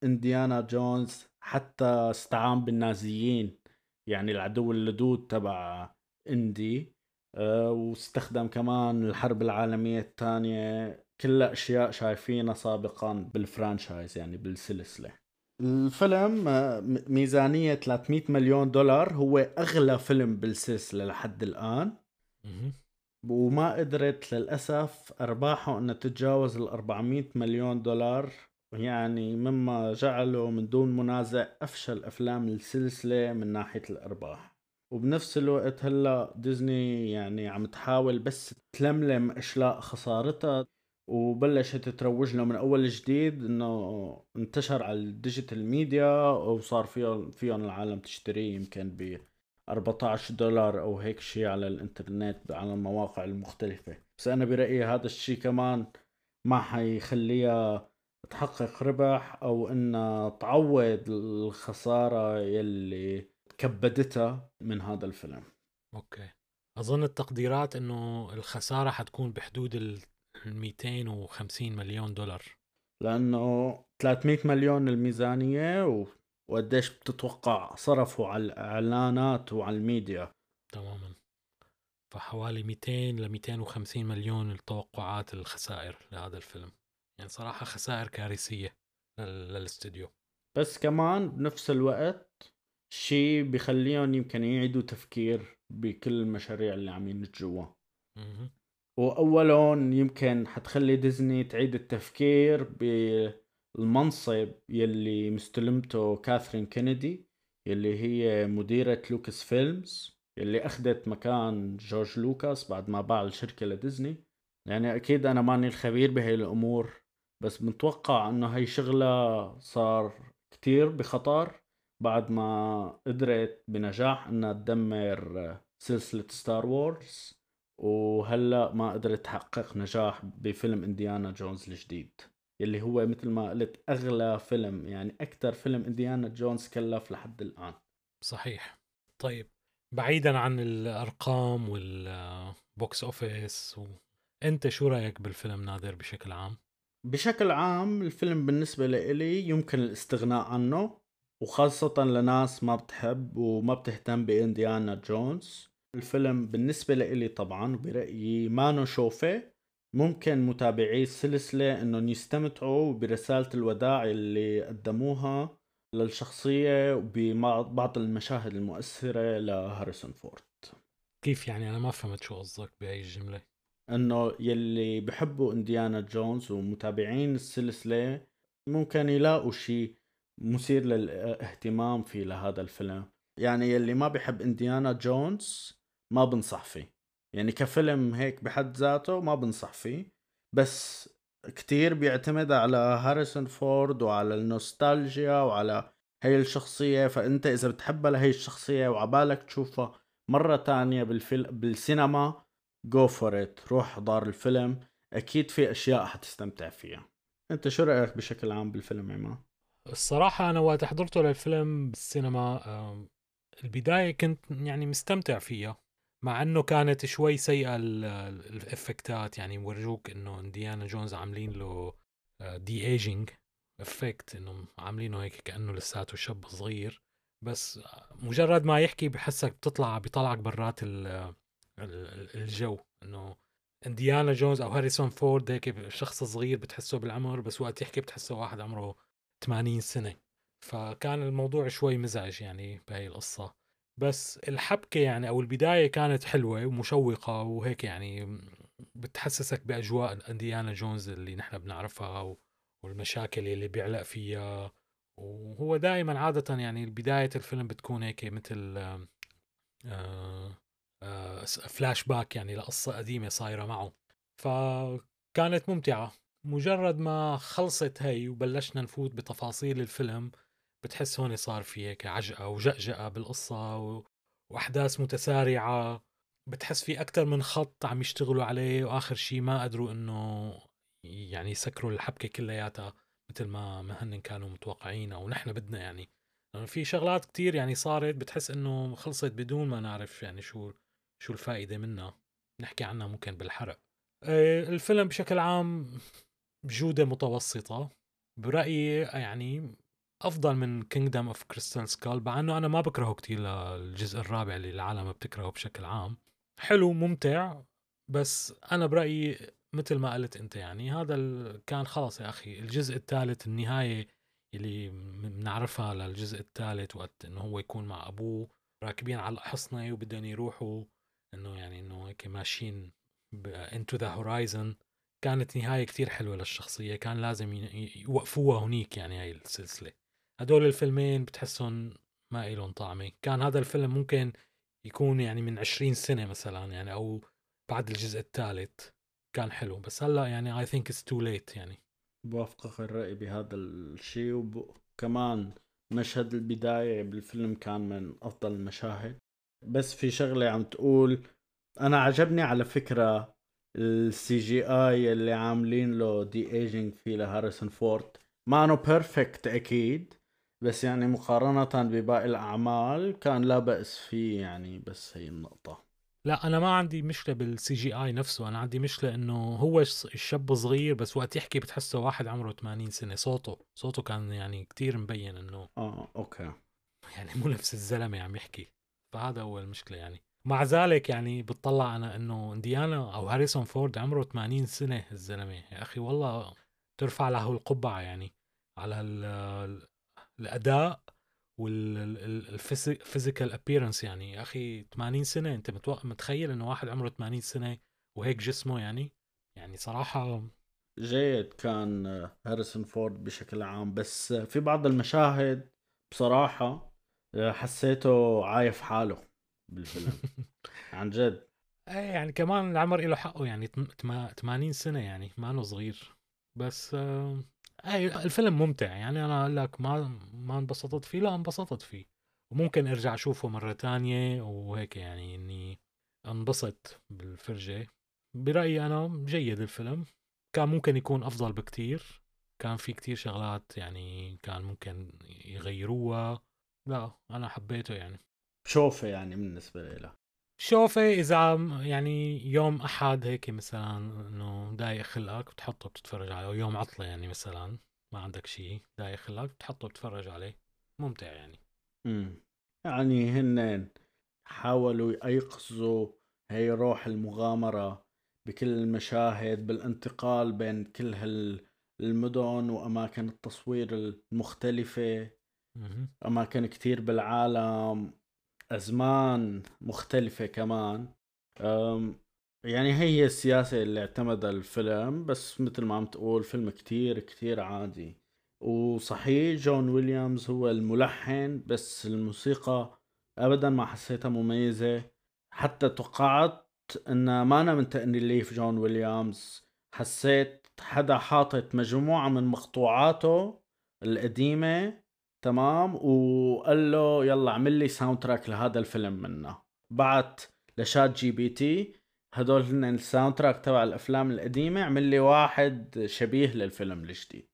إنديانا جونز حتى استعان بالنازيين يعني العدو اللدود تبع إندي. أه واستخدم كمان الحرب العالمية الثانية كلها أشياء شايفينها سابقا بالفرانشايز يعني بالسلسلة. الفيلم آه، ميزانية 300 مليون دولار هو أغلى فيلم بالسلسلة لحد الآن. وما قدرت للأسف أرباحه أنها تتجاوز ال 400 مليون دولار. يعني مما جعله من دون منازع أفشل أفلام السلسلة من ناحية الأرباح. وبنفس الوقت هلأ ديزني يعني عم تحاول بس تلملم اشلاء خسارتها. وبلشت تروج له من أول جديد إنه انتشر على ال digital media وصار فيهم فيهم العالم تشتريه يمكن ب 14 دولار أو هيك شيء على الإنترنت على المواقع المختلفة. بس أنا برأيي هذا الشيء كمان ما حيخليها تحقق ربح أو إنها تعوض الخسارة يلي كبدتها من هذا الفيلم. okay. أظن التقديرات إنه الخسارة حتكون بحدود ال 250 مليون دولار. لأنه 300 مليون الميزانية و... وقديش بتتوقع صرفوا على الإعلانات وعلى الميديا. تماما. فحوالي 200 ل 250 مليون التوقعات الخسائر لهذا الفيلم. يعني صراحة خسائر كارثية للاستوديو. بس كمان بنفس الوقت شيء بخليهم يمكن يعيدوا تفكير بكل المشاريع اللي عم ينتجوها. واولهم يمكن حتخلي ديزني تعيد التفكير بالمنصب يلي مستلمته كاثرين كينيدي يلي هي مديرة لوكاس فيلمز يلي أخذت مكان جورج لوكاس بعد ما باع الشركة لديزني. يعني أكيد أنا ماني الخبير بهي الأمور بس متوقع إنه هي شغلة صار كتير بخطر بعد ما قدرت بنجاح إنها تدمر سلسلة ستار وورز وهلا ما قدرت تحقق نجاح بفيلم إنديانا جونز الجديد يلي هو مثل ما قلت أغلى فيلم يعني أكثر فيلم إنديانا جونز كلف لحد الآن. صحيح. طيب بعيدا عن الأرقام وال box office و... انت شو رأيك بالفيلم نادر بشكل عام؟ بشكل عام الفيلم بالنسبة لي يمكن الاستغناء عنه وخاصة لناس ما بتحب وما بتهتم بإنديانا جونز. الفيلم بالنسبة لإلي طبعا برأيي ما نشوفه. ممكن متابعي السلسلة إنهم يستمتعوا برسالة الوداع اللي قدموها للشخصية ببعض المشاهد المؤثرة لهاريسون فورد. كيف يعني؟ أنا ما فهمت شو قصدك بهي الجملة إنه يلي بحبوا إنديانا جونز ومتابعين السلسلة ممكن يلاقوا شيء مثير للاهتمام في لهذا الفيلم. يعني يلي ما بحب إنديانا جونز ما بنصح فيه. يعني كفيلم هيك بحد ذاته ما بنصح فيه بس كتير بيعتمد على هاريسون فورد وعلى النوستالجيا وعلى هي الشخصية. فأنت إذا بتحبها لهي الشخصية وعبالك تشوفها مرة تانية بالفيلم بالسينما go for it روح دار الفيلم. أكيد في أشياء حتستمتع فيها. أنت شو رأيك بشكل عام بالفيلم عماد الصراحة أنا وقت حضرته للفيلم بالسينما البداية كنت يعني مستمتع فيها. مع إنه كانت شوي سيئة الإفكتات يعني وفرجوك إنه إنديانا جونز عاملين له de-aging effect انه عاملينه هيك كأنه لساته شاب صغير. بس مجرد ما يحكي بحسك بتطلع بيطلعك برات الجو. إنه إنديانا جونز أو هاريسون فورد هيك شخص صغير بتحسه بالعمر بس وقت يحكي بتحسه واحد عمره 80 سنة. فكان الموضوع شوي مزعج يعني بهي القصة. بس الحبكة يعني أو البداية كانت حلوة ومشوقة وهيك يعني بتحسسك بأجواء أنديانا جونز اللي نحن بنعرفها والمشاكل اللي بيعلق فيها. وهو دائما عادة يعني بداية الفيلم بتكون هيك مثل آه آه، فلاش باك يعني لقصة قديمة صايرة معه. فكانت ممتعة. مجرد ما خلصت هي وبلشنا نفوت بتفاصيل الفيلم بتحس هون صار في هيك عجقة وجأجأة بالقصة و... وأحداث متسارعة. بتحس في أكثر من خط عم يشتغلوا عليه وآخر شيء ما قدروا إنه يعني يسكروا الحبكة كلياتها مثل ما هن كانوا متوقعين أو نحن بدنا يعني. لأنه في شغلات كتير يعني صارت بتحس إنه خلصت بدون ما نعرف يعني شو شو الفائدة منها. نحكي عنها ممكن بالحرق. آه، الفيلم بشكل عام بجودة متوسطة. برأيي يعني أفضل من Kingdom of Crystal Skull مع إنه أنا ما بكرهه كتير للجزء الرابع اللي العالم بتكرهه بشكل عام. حلو ممتع بس أنا برأيي مثل ما قلت أنت يعني هذا كان خلص يا أخي الجزء الثالث النهاية اللي بنعرفها للجزء الثالث وقت إنه هو يكون مع أبوه راكبين على الحصنة وبدهم يروحوا إنه يعني إنه هيك ماشيين انتو ذا هورايزن كانت نهاية كتير حلوة للشخصية كان لازم يوقفوها هنيك يعني هاي السلسلة. هدول الفيلمين بتحسهم ما إلهم طعمة. كان هذا الفيلم ممكن يكون يعني من 20 سنة مثلا يعني أو بعد الجزء الثالث. كان حلو بس هلأ يعني I think it's too late يعني. بوافقك الرأي بهذا الشيء. وكمان مشهد البداية بالفيلم كان من أفضل المشاهد. بس في شغلة عم تقول أنا عجبني على فكرة ال CGI اللي عاملين له de-aging فيه لهاريسون فورد. ما إنه perfect أكيد بس يعني مقارنة بباقي الأعمال كان لا بأس فيه يعني بس هي النقطة. لا أنا ما عندي مشكلة بال CGI نفسه. أنا عندي مشكلة إنه هو الشاب صغير بس وقت يحكي بتحسه واحد عمره 80 سنة. صوته صوته كان يعني كتير مبين إنه آه okay. يعني مو نفس الزلمة عم يحكي. فهذا هو المشكلة يعني. مع ذلك يعني بتطلع أنا إنه إنديانا أو هاريسون فورد عمره 80 سنة الزلمة. يا أخي والله ترفع له القبعة يعني على الأداء وال physical appearance يعني. يا أخي 80 سنة أنت متخيل إنه واحد عمره 80 سنة وهيك جسمه يعني؟ يعني صراحة جيد. كان هاريسون فورد بشكل عام. بس في بعض المشاهد بصراحة حسيته عايف حاله بالفيلم. عن جد. إيه يعني كمان العمر له حقه يعني 80 سنة يعني ما صغير. بس أي الفيلم ممتع يعني. أنا أقول لك ما ما انبسطت فيه. لا انبسطت فيه. وممكن أرجع أشوفه مرة تانية وهيك يعني إني انبسط بالفرجة. برأيي أنا جيد الفيلم. كان ممكن يكون أفضل بكتير. كان في كتير شغلات يعني كان ممكن يغيروها. لا أنا حبيته يعني. شوفه يعني بالنسبة لي شوفه إذا يعني يوم أحد هيك مثلا إنه دايق خلقك بتحطه بتتفرج عليه أو يوم عطلة يعني مثلا ما عندك شيء دايق خلقك بتحطه بتتفرج عليه. ممتع يعني. امم يعني هن حاولوا يأيقظوا هي روح المغامرة بكل المشاهد بالانتقال بين كل هالمدن وأماكن التصوير المختلفة. أماكن كتير بالعالم. أزمان مختلفة كمان. يعني هي السياسة اللي اعتمدها الفيلم بس مثل ما عم تقول فيلم كتير كتير عادي. وصحيح جون ويليامز هو الملحن بس الموسيقى ابدا ما حسيتها مميزة. حتى توقعت إن ما أنا من تأليف جون ويليامز. حسيت حدا حاطط مجموعة من مقطوعاته القديمة تمام؟ وقال له يلا اعمل لي soundtrack لهذا الفيلم منه. بعت ل ChatGPT هدول هن ال soundtrack تبع الأفلام القديمة اعمل لي واحد شبيه للفيلم الجديد.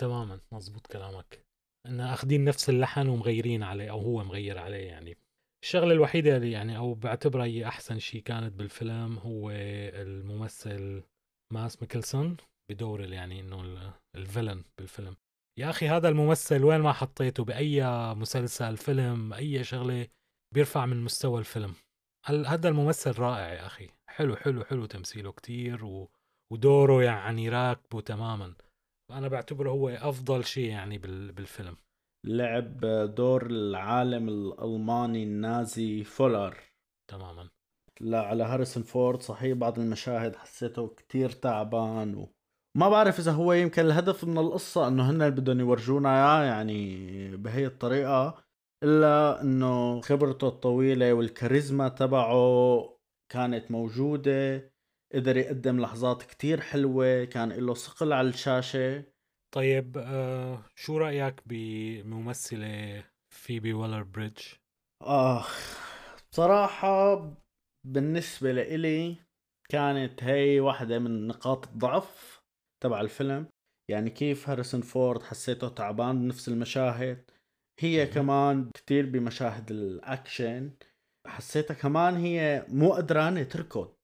تماما مزبوط كلامك. إن أخذين نفس اللحن ومغيرين عليه أو هو مغير عليه يعني. الشغلة الوحيدة اللي يعني أو بعتبرها هي أحسن شيء كانت بالفيلم هو الممثل مادس ميكلسون بدور يعني إنه ال villain بالفيلم. يا أخي هذا الممثل وين ما حطيته بأي مسلسل فيلم أي شغلة بيرفع من مستوى الفيلم. هذا الممثل رائع يا أخي. حلو حلو حلو تمثيله كتير و... ودوره يعني راكبه تماما. فانا بعتبره هو أفضل شيء يعني بال... بالفيلم. لعب دور العالم الألماني النازي فولر. تماما. لا على هاريسون فورد صحيح بعض المشاهد حسيته كتير تعبان و... ما بعرف إذا هو يمكن الهدف من القصة إنه هن بدهم يورجونا إياه يعني بهي الطريقة إلا إنه خبرته الطويلة والكاريزما تبعه كانت موجودة قدر يقدم لحظات كتير حلوة كان له ثقل على الشاشة. طيب آه شو رأيك بممثلة فيبي والر بريدج آخ بصراحة بالنسبة لإلي كانت هي واحدة من نقاط الضعف. تبع الفيلم. يعني كيف هاريسون فورد حسيته تعبان بنفس المشاهد. هي كمان كتير بمشاهد الأكشن. حسيتها كمان هي مو قدرانة تركض.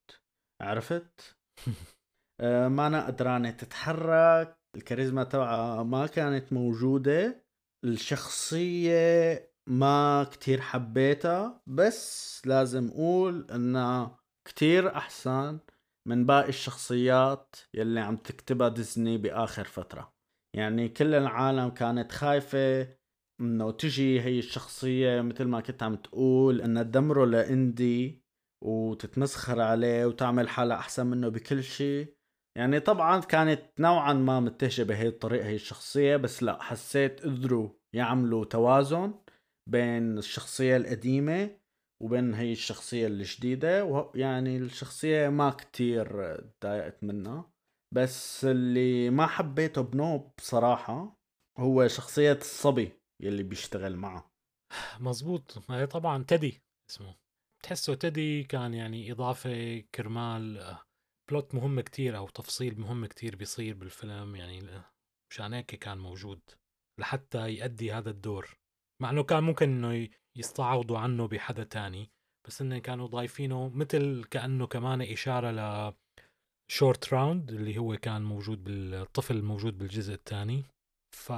عرفت؟ آه مانا قدرانة تتحرك. الكاريزما تبعها ما كانت موجودة. الشخصية ما كتير حبيتها. بس لازم أقول إنها كتير أحسن. من باقي الشخصيات يلي عم تكتبها ديزني بآخر فترة. يعني كل العالم كانت خايفة إنه تجي هي الشخصية مثل ما كنت عم تقول انها تدمره لإندي وتتمسخر عليه وتعمل حالها أحسن منه بكل شيء يعني طبعا كانت نوعا ما متجهة بهي الطريقة هي الشخصية بس لا حسيت قدروا يعملوا توازن بين الشخصية القديمة وبين هي الشخصية الجديدة يعني الشخصية ما كتير تضايقت منها. بس اللي ما حبيته بنوب بصراحة هو شخصية الصبي يلي بيشتغل معه. مزبوط. هي طبعا تدي اسمه. تحسه تدي كان يعني إضافة كرمال بلوت مهم كتير أو تفصيل مهم كتير بيصير بالفيلم. يعني مشان هيك كان موجود لحتى يأدي هذا الدور. مع إنه كان ممكن إنه يستعوضوا عنه بحدا تاني. بس إنه كانوا ضايفينه مثل كأنه كمان إشارة ل شورت راوند اللي هو كان موجود بالطفل الموجود بالجزء الثاني. ف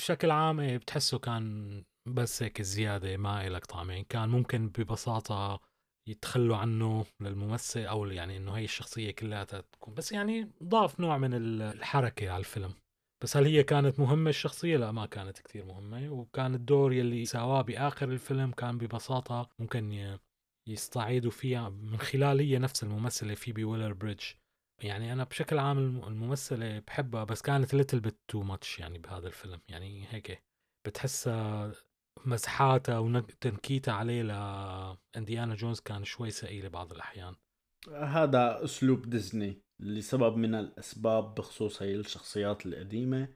بشكل عام إيه بتحسه كان بس هيك زيادة ما لها طعمة كان ممكن ببساطة يتخلوا عنه للممثل أو يعني إنه هي الشخصية كلها تكون. بس يعني ضاف نوع من الحركة على الفيلم. بس هل هي كانت مهمة الشخصية؟ لا ما كانت كثير مهمة. وكان الدور يلي سواه بآخر الفيلم كان ببساطة ممكن يستعيدوا فيها من خلال هي نفس الممثلة فيبي والر بريدج يعني أنا بشكل عام الممثلة بحبها بس كانت little bit too much يعني بهذا الفيلم. يعني هيك بتحسها مزحاتها وتنكيتها عليه لانديانا جونز كان شوي ثقيلة بعض الأحيان. هذا أسلوب ديزني. لسبب من الأسباب بخصوص هي الشخصيات القديمة.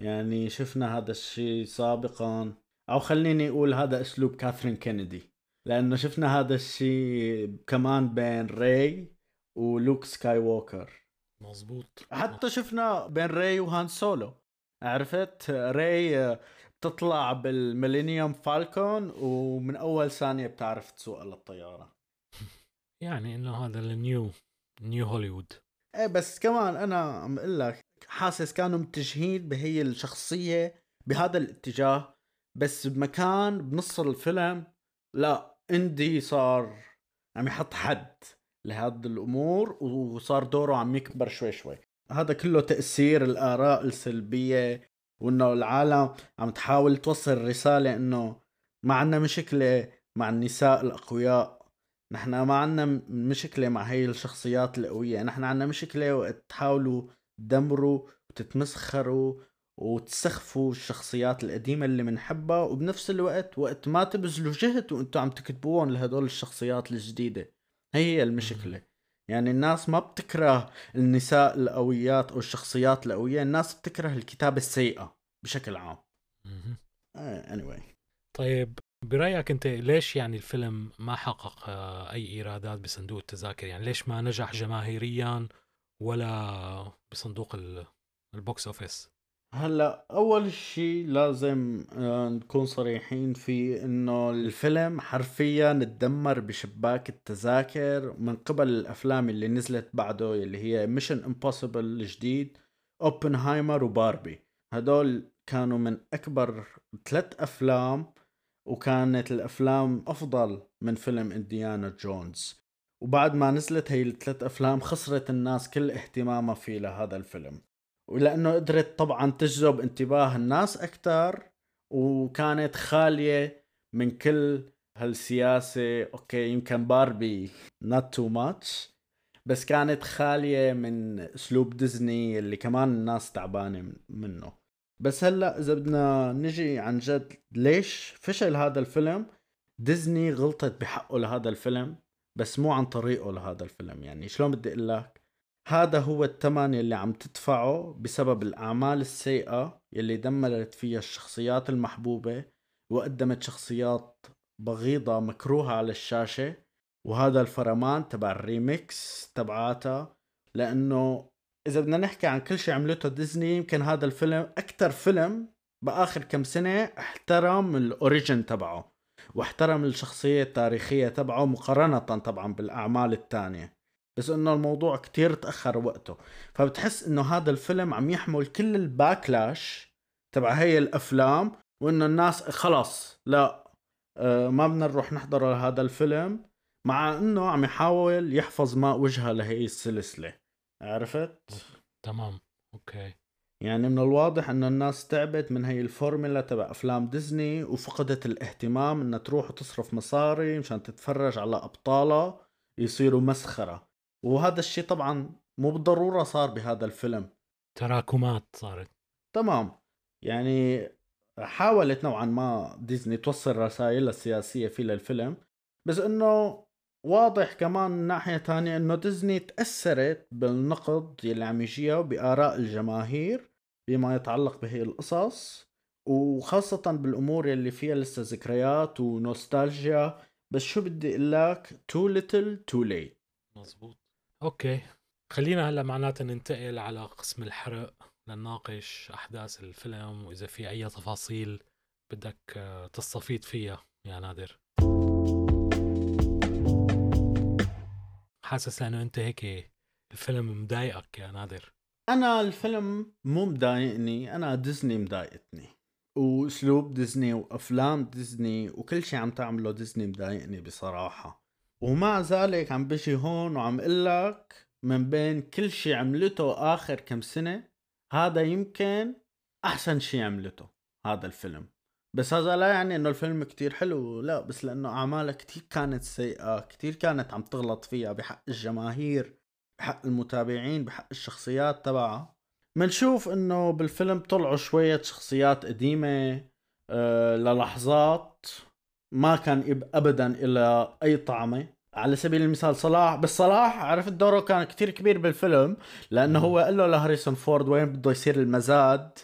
يعني شفنا هذا الشيء سابقا أو خليني أقول هذا أسلوب كاثلين كينيدي. لأنه شفنا هذا الشيء كمان بين ري ولوك سكاي ووكر مزبوط حتى شفنا بين ري وهان سولو. عرفت؟ ري بتطلع بالميلينيوم فالكون ومن أول ثانية بتعرف تسوق للطيارة. يعني إنه هذا النيو نيو هوليوود إيه بس كمان أنا عم أقول لك حاسس كانوا متجهين بهي الشخصية بهذا الاتجاه بس بمكان بنص الفيلم لا اندي صار عم يحط حد لهذه الأمور وصار دوره عم يكبر شوي شوي. هذا كله تأثير الآراء السلبية وإنه العالم عم تحاول توصل رسالة إنه ما عندنا مشكلة مع النساء الأقوياء. نحن ما عندنا مشكلة مع هي الشخصيات القوية. نحن عندنا مشكلة وقت تحاولوا تدمروا وتتمسخروا وتسخفوا الشخصيات القديمة اللي بنحبها وبنفس الوقت وقت ما تبذلوا جهد وأنتم عم تكتبوهم لهدول الشخصيات الجديدة. هي هي المشكلة. يعني الناس ما بتكره النساء القويات أو الشخصيات القوية الناس بتكره الكتابة السيئة بشكل عام. آه، anyway. طيب برأيك أنت ليش يعني الفيلم ما حقق آه، أي إيرادات بصندوق التذاكر؟ يعني ليش ما نجح جماهيريا ولا بصندوق ال box office؟ هلأ أول شيء لازم آه، نكون صريحين فيه إنه الفيلم حرفيا تدمر بشباك التذاكر من قبل الأفلام اللي نزلت بعده اللي هي Mission Impossible الجديد اوبنهايمر وباربي. هدول كانوا من أكبر ثلاث أفلام وكانت الأفلام أفضل من فيلم إنديانا جونز. وبعد ما نزلت هي الثلاث أفلام خسرت الناس كل اهتمامها في لهذا الفيلم. ولأنه قدرت طبعا تجذب انتباه الناس أكثر وكانت خالية من كل هالسياسة. okay يمكن باربي not too much بس كانت خالية من أسلوب ديزني اللي كمان الناس تعبانة منه. بس هلأ إذا بدنا نجي عن جد ليش فشل هذا الفيلم ديزني غلطت بحقه لهذا الفيلم بس مو عن طريقه لهذا الفيلم. يعني شلون بدي أقول لك؟ هذا هو الثمن يلي عم تدفعه بسبب الأعمال السيئة يلي دمرت فيها الشخصيات المحبوبة وقدمت شخصيات بغيضة مكروهة على الشاشة. وهذا الفرمان تبع ال remakes تبعاتها لأنه إذا بدنا نحكي عن كل شيء عملته ديزني يمكن هذا الفيلم أكثر فيلم بآخر كم سنة احترم ال origin تبعه واحترم الشخصية التاريخية تبعه مقارنة طبعا بالأعمال الثانية. بس إنه الموضوع كتير تأخر وقته. فبتحس إنه هذا الفيلم عم يحمل كل ال backlash تبع هي الأفلام وإنه الناس خلص لا آه، ما بدنا نروح نحضر هذا الفيلم مع إنه عم يحاول يحفظ ماء وجهها لهي السلسلة. عرفت؟ تمام أوكي. يعني من الواضح انه الناس تعبت من هي الفورمولا تبع أفلام ديزني وفقدت الاهتمام إنها تروح وتصرف مصاري مشان تتفرج على أبطالها يصيروا مسخرة. وهذا الشيء طبعا مو بالضرورة صار بهذا الفيلم. تراكمات صارت. تمام. يعني حاولت نوعا ما ديزني توصل رسائل السياسية في للفيلم بس إنه واضح كمان من ناحية تانية إنه ديزني تأثرت بالنقد يلي عم يجيها وبآراء الجماهير بما يتعلق بهي القصص وخاصة بالأمور يلي فيها لسه ذكريات ونوستالجيا. بس شو بدي أقول لك؟ too little too late مزبوط okay. خلينا هلا معناتها ننتقل على قسم الحرق لنناقش أحداث الفيلم وإذا في أي تفاصيل بدك آه، تستفيد فيها يا نادر. حاسس إنه أنت هيك الفيلم مضايقك يا نادر؟ أنا الفيلم مو مضايقني أنا ديزني مضايقتني وأسلوب ديزني وأفلام ديزني وكل شيء عم تعمله ديزني مضايقني بصراحة. ومع ذلك عم بجي هون وعم لك من بين كل شيء عملته آخر كم سنة هذا يمكن أحسن شيء عملته هذا الفيلم. بس هذا لا يعني إنه الفيلم كتير حلو لا بس لأنه اعمالها كتير كانت سيئة كتير كانت عم تغلط فيها بحق الجماهير بحق المتابعين بحق الشخصيات تبعها. منشوف إنه بالفيلم طلعوا شوية شخصيات قديمة أه للحظات ما كان ابدا إلى أي طعمة. على سبيل المثال صلاح بس صلاح عرفت دوره كان كتير كبير بالفيلم لأنه هو قال له لهاريسون فورد وين بده يصير المزاد؟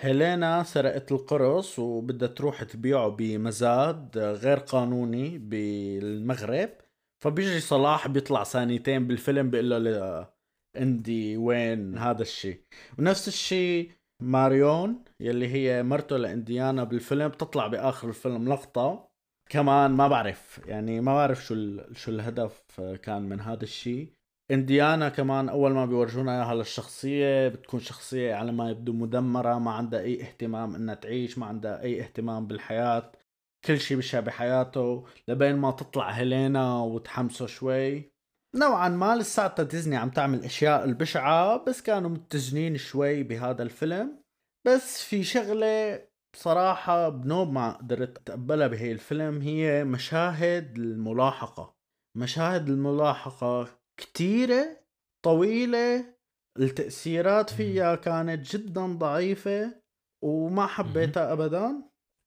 هيلينا سرقت القرص وبدها تروح تبيعه بمزاد غير قانوني بالمغرب. فبيجي صلاح بيطلع ثانيتين بالفيلم بيقول له اندي وين هذا الشيء ونفس الشيء ماريون يلي هي مرته لإنديانا بالفيلم بتطلع بآخر الفيلم لقطة. كمان ما بعرف يعني ما بعرف شو شو الهدف كان من هذا الشيء انديانا كمان أول ما بيورجونا إياها للشخصية بتكون شخصية على ما يبدو مدمرة ما عندها أي اهتمام إنها تعيش ما عندها أي اهتمام بالحياة. كل شيء بشع بحياته. لبين ما تطلع هيلينا وتحمسه شوي. نوعا ما لساتها ديزني عم تعمل أشياء البشعة بس كانوا متجنين شوي بهذا الفيلم. بس في شغلة بصراحة بنوب ما قدرت أتقبلها بهي الفيلم هي مشاهد الملاحقة. مشاهد الملاحقة كتيرة طويلة التأثيرات فيها كانت جدا ضعيفة وما حبيتها أبدا.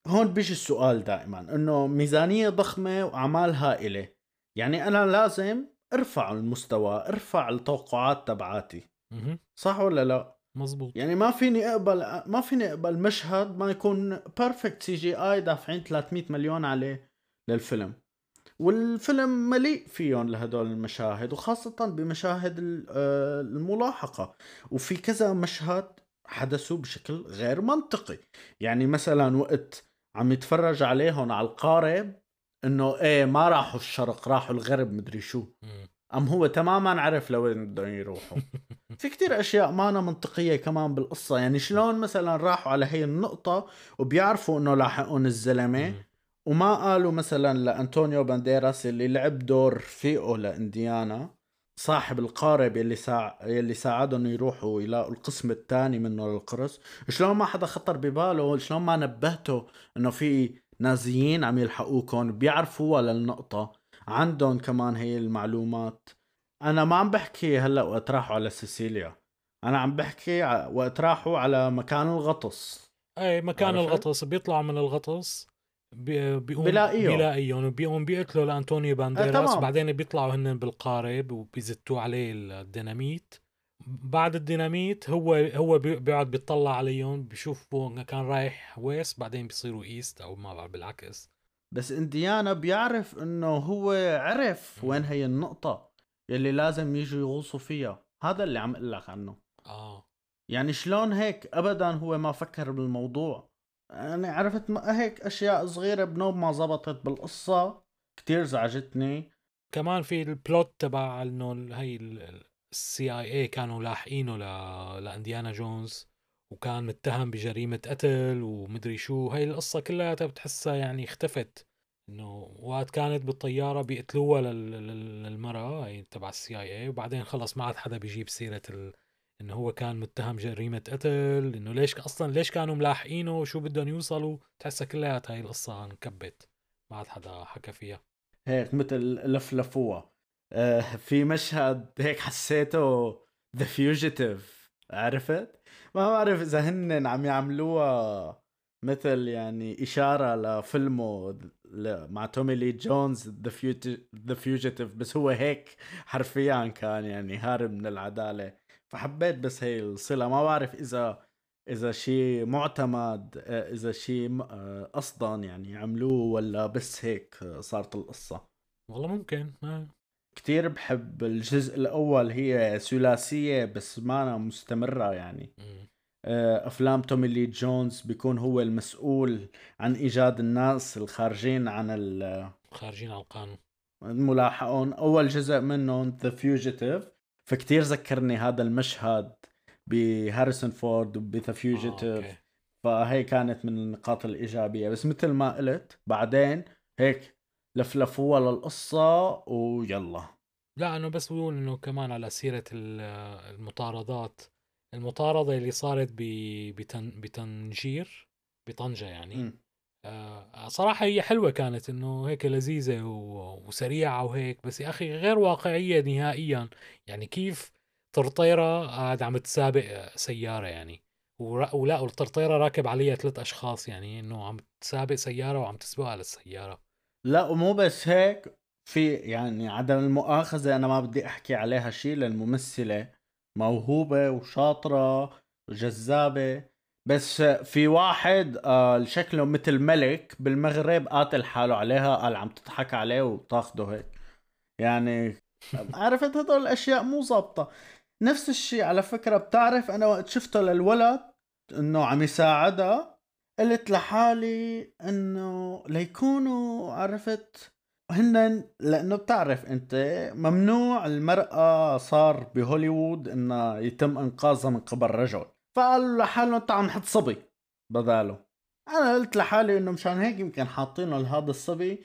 هون بيجي السؤال دائما إنه ميزانية ضخمة وأعمال هائلة يعني أنا لازم أرفع المستوى أرفع التوقعات تبعاتي. صح ولا لا؟ مزبوط. يعني ما فيني أقبل ما فيني أقبل مشهد ما يكون perfect CGI دافعين 300 مليون عليه للفيلم. والفيلم مليء فيهم لهدول المشاهد وخاصة بمشاهد آه، الملاحقة. وفي كذا مشهد حدثوا بشكل غير منطقي. يعني مثلا وقت عم يتفرج عليهم على القارب إنه إيه ما راحوا الشرق راحوا الغرب مدري شو. أم هو تماما عرف لوين بدهم يروحوا. في كتير أشياء ما أنا منطقية كمان بالقصة. يعني شلون مثلا راحوا على هي النقطة وبيعرفوا إنه لاحقون الزلمة وما قالوا مثلا لأنطونيو بانديراس اللي لعب دور فيقو لإنديانا صاحب القارب يلي ساع... يلي ساعدهم يروحوا يلاقوا القسم الثاني منه للقرص شلون ما حدا خطر بباله؟ شلون ما نبهته إنه في نازيين عم يلحقوكم بيعرفوا للنقطة. عندهم كمان هي المعلومات. أنا ما عم بحكي هلأ وقت راحوا على سيسيليا. أنا عم بحكي وقت راحوا على مكان الغطس. أي مكان؟ الغطس. بيطلع من الغطس. بيقوم بلاقيه. بيلاقيهم وبيقوم بيقتلوا لأنطونيو بانديراس تمام. بعدين بيطلعوا هن بالقارب وبيزتوا عليه الديناميت. بعد الديناميت هو هو بي- بيقعد بيطلع عليهم بيشوفوا كان رايح west بعدين بيصيروا east أو ما بعرف بالعكس. بس إنديانا بيعرف إنه هو عرف. وين هي النقطة يلي لازم يجوا يغوصوا فيها. هذا اللي عم أقول لك عنه. آه. يعني شلون هيك؟ ابدا هو ما فكر بالموضوع. أنا عرفت ما هيك أشياء صغيرة بنوب ما زبطت بالقصة. كتير زعجتني. كمان في ال plot تبع إنه هي ال CIA كانوا لاحقينه ل... لإنديانا جونز وكان متهم بجريمة قتل ومدري شو. هاي القصة كلها بتحسها يعني اختفت. إنه وقت كانت بالطيارة بيقتلوها لل... لل- للمرأة هي تبع ال CIA وبعدين خلص ما عاد حدا بيجيب سيرة ال... إنه هو كان متهم جريمة قتل إنه ليش أصلا ليش كانوا ملاحقينه وشو بدهم يوصلوا؟ تحسها كلياتها هاي القصة انكبت ما عاد حدا حكى فيها. هيك مثل لفلفوها آه في مشهد هيك حسيته The Fugitive عرفت؟ ما بعرف إذا هن عم يعملوها مثل يعني إشارة لفيلمه مع تومي لي جونز The Fugitive بس هو هيك حرفيا كان يعني هارب من العدالة. فحبيت بس هي الصلة ما بعرف إذا إذا شيء معتمد آه، إذا شيء آه، قصدا يعني يعملوه ولا بس هيك آه، صارت القصة. والله ممكن ما كتير بحب الجزء الأول هي ثلاثية بس ما مستمرة يعني. أفلام تومي لي جونز بيكون هو المسؤول عن إيجاد الناس الخارجين عن ال- خارجين على القانون. الملاحقون أول جزء منهم The Fugitive فكتير ذكرني هذا المشهد بهاريسون فورد وب The Fugitive. فهي كانت من النقاط الإيجابية. بس مثل ما قلت بعدين هيك لفلفوها للقصة ويلا. لا انه بس بقول إنه كمان على سيرة ال- المطاردات. المطاردة اللي صارت بتن بتنجير بطنجة يعني. مم. آه صراحة هي حلوة كانت إنه هيك لذيذة و- وسريعة وهيك بس يا أخي غير واقعية نهائيا. يعني كيف طرطيرة قاعد عم تسابق سيارة يعني؟ ولا والطرطيرة راكب عليها ثلاث أشخاص يعني إنه عم تسابق سيارة وعم تسبقها للسياره لا ومو بس هيك في يعني عدم المؤاخذة أنا ما بدي أحكي عليها شيء للممثلة موهوبة وشاطرة وجذابة. بس في واحد آه شكله مثل ملك بالمغرب قاتل حاله عليها قال عم تضحك عليه وتاخده هيك. يعني عرفت؟ هدول الأشياء مو ظابطة. نفس الشيء على فكرة بتعرف أنا وقت شفته للولد إنه عم يساعدها قلت لحالي إنه ليكونوا عرفت؟ هن لأنه بتعرف أنت ممنوع المرأة صار بهوليوود إنها يتم إنقاذها من قبل رجل. فقالوا لحالهم عم نحط صبي. بداله أنا قلت لحالي إنه مشان هيك يمكن حاطينه لهذا الصبي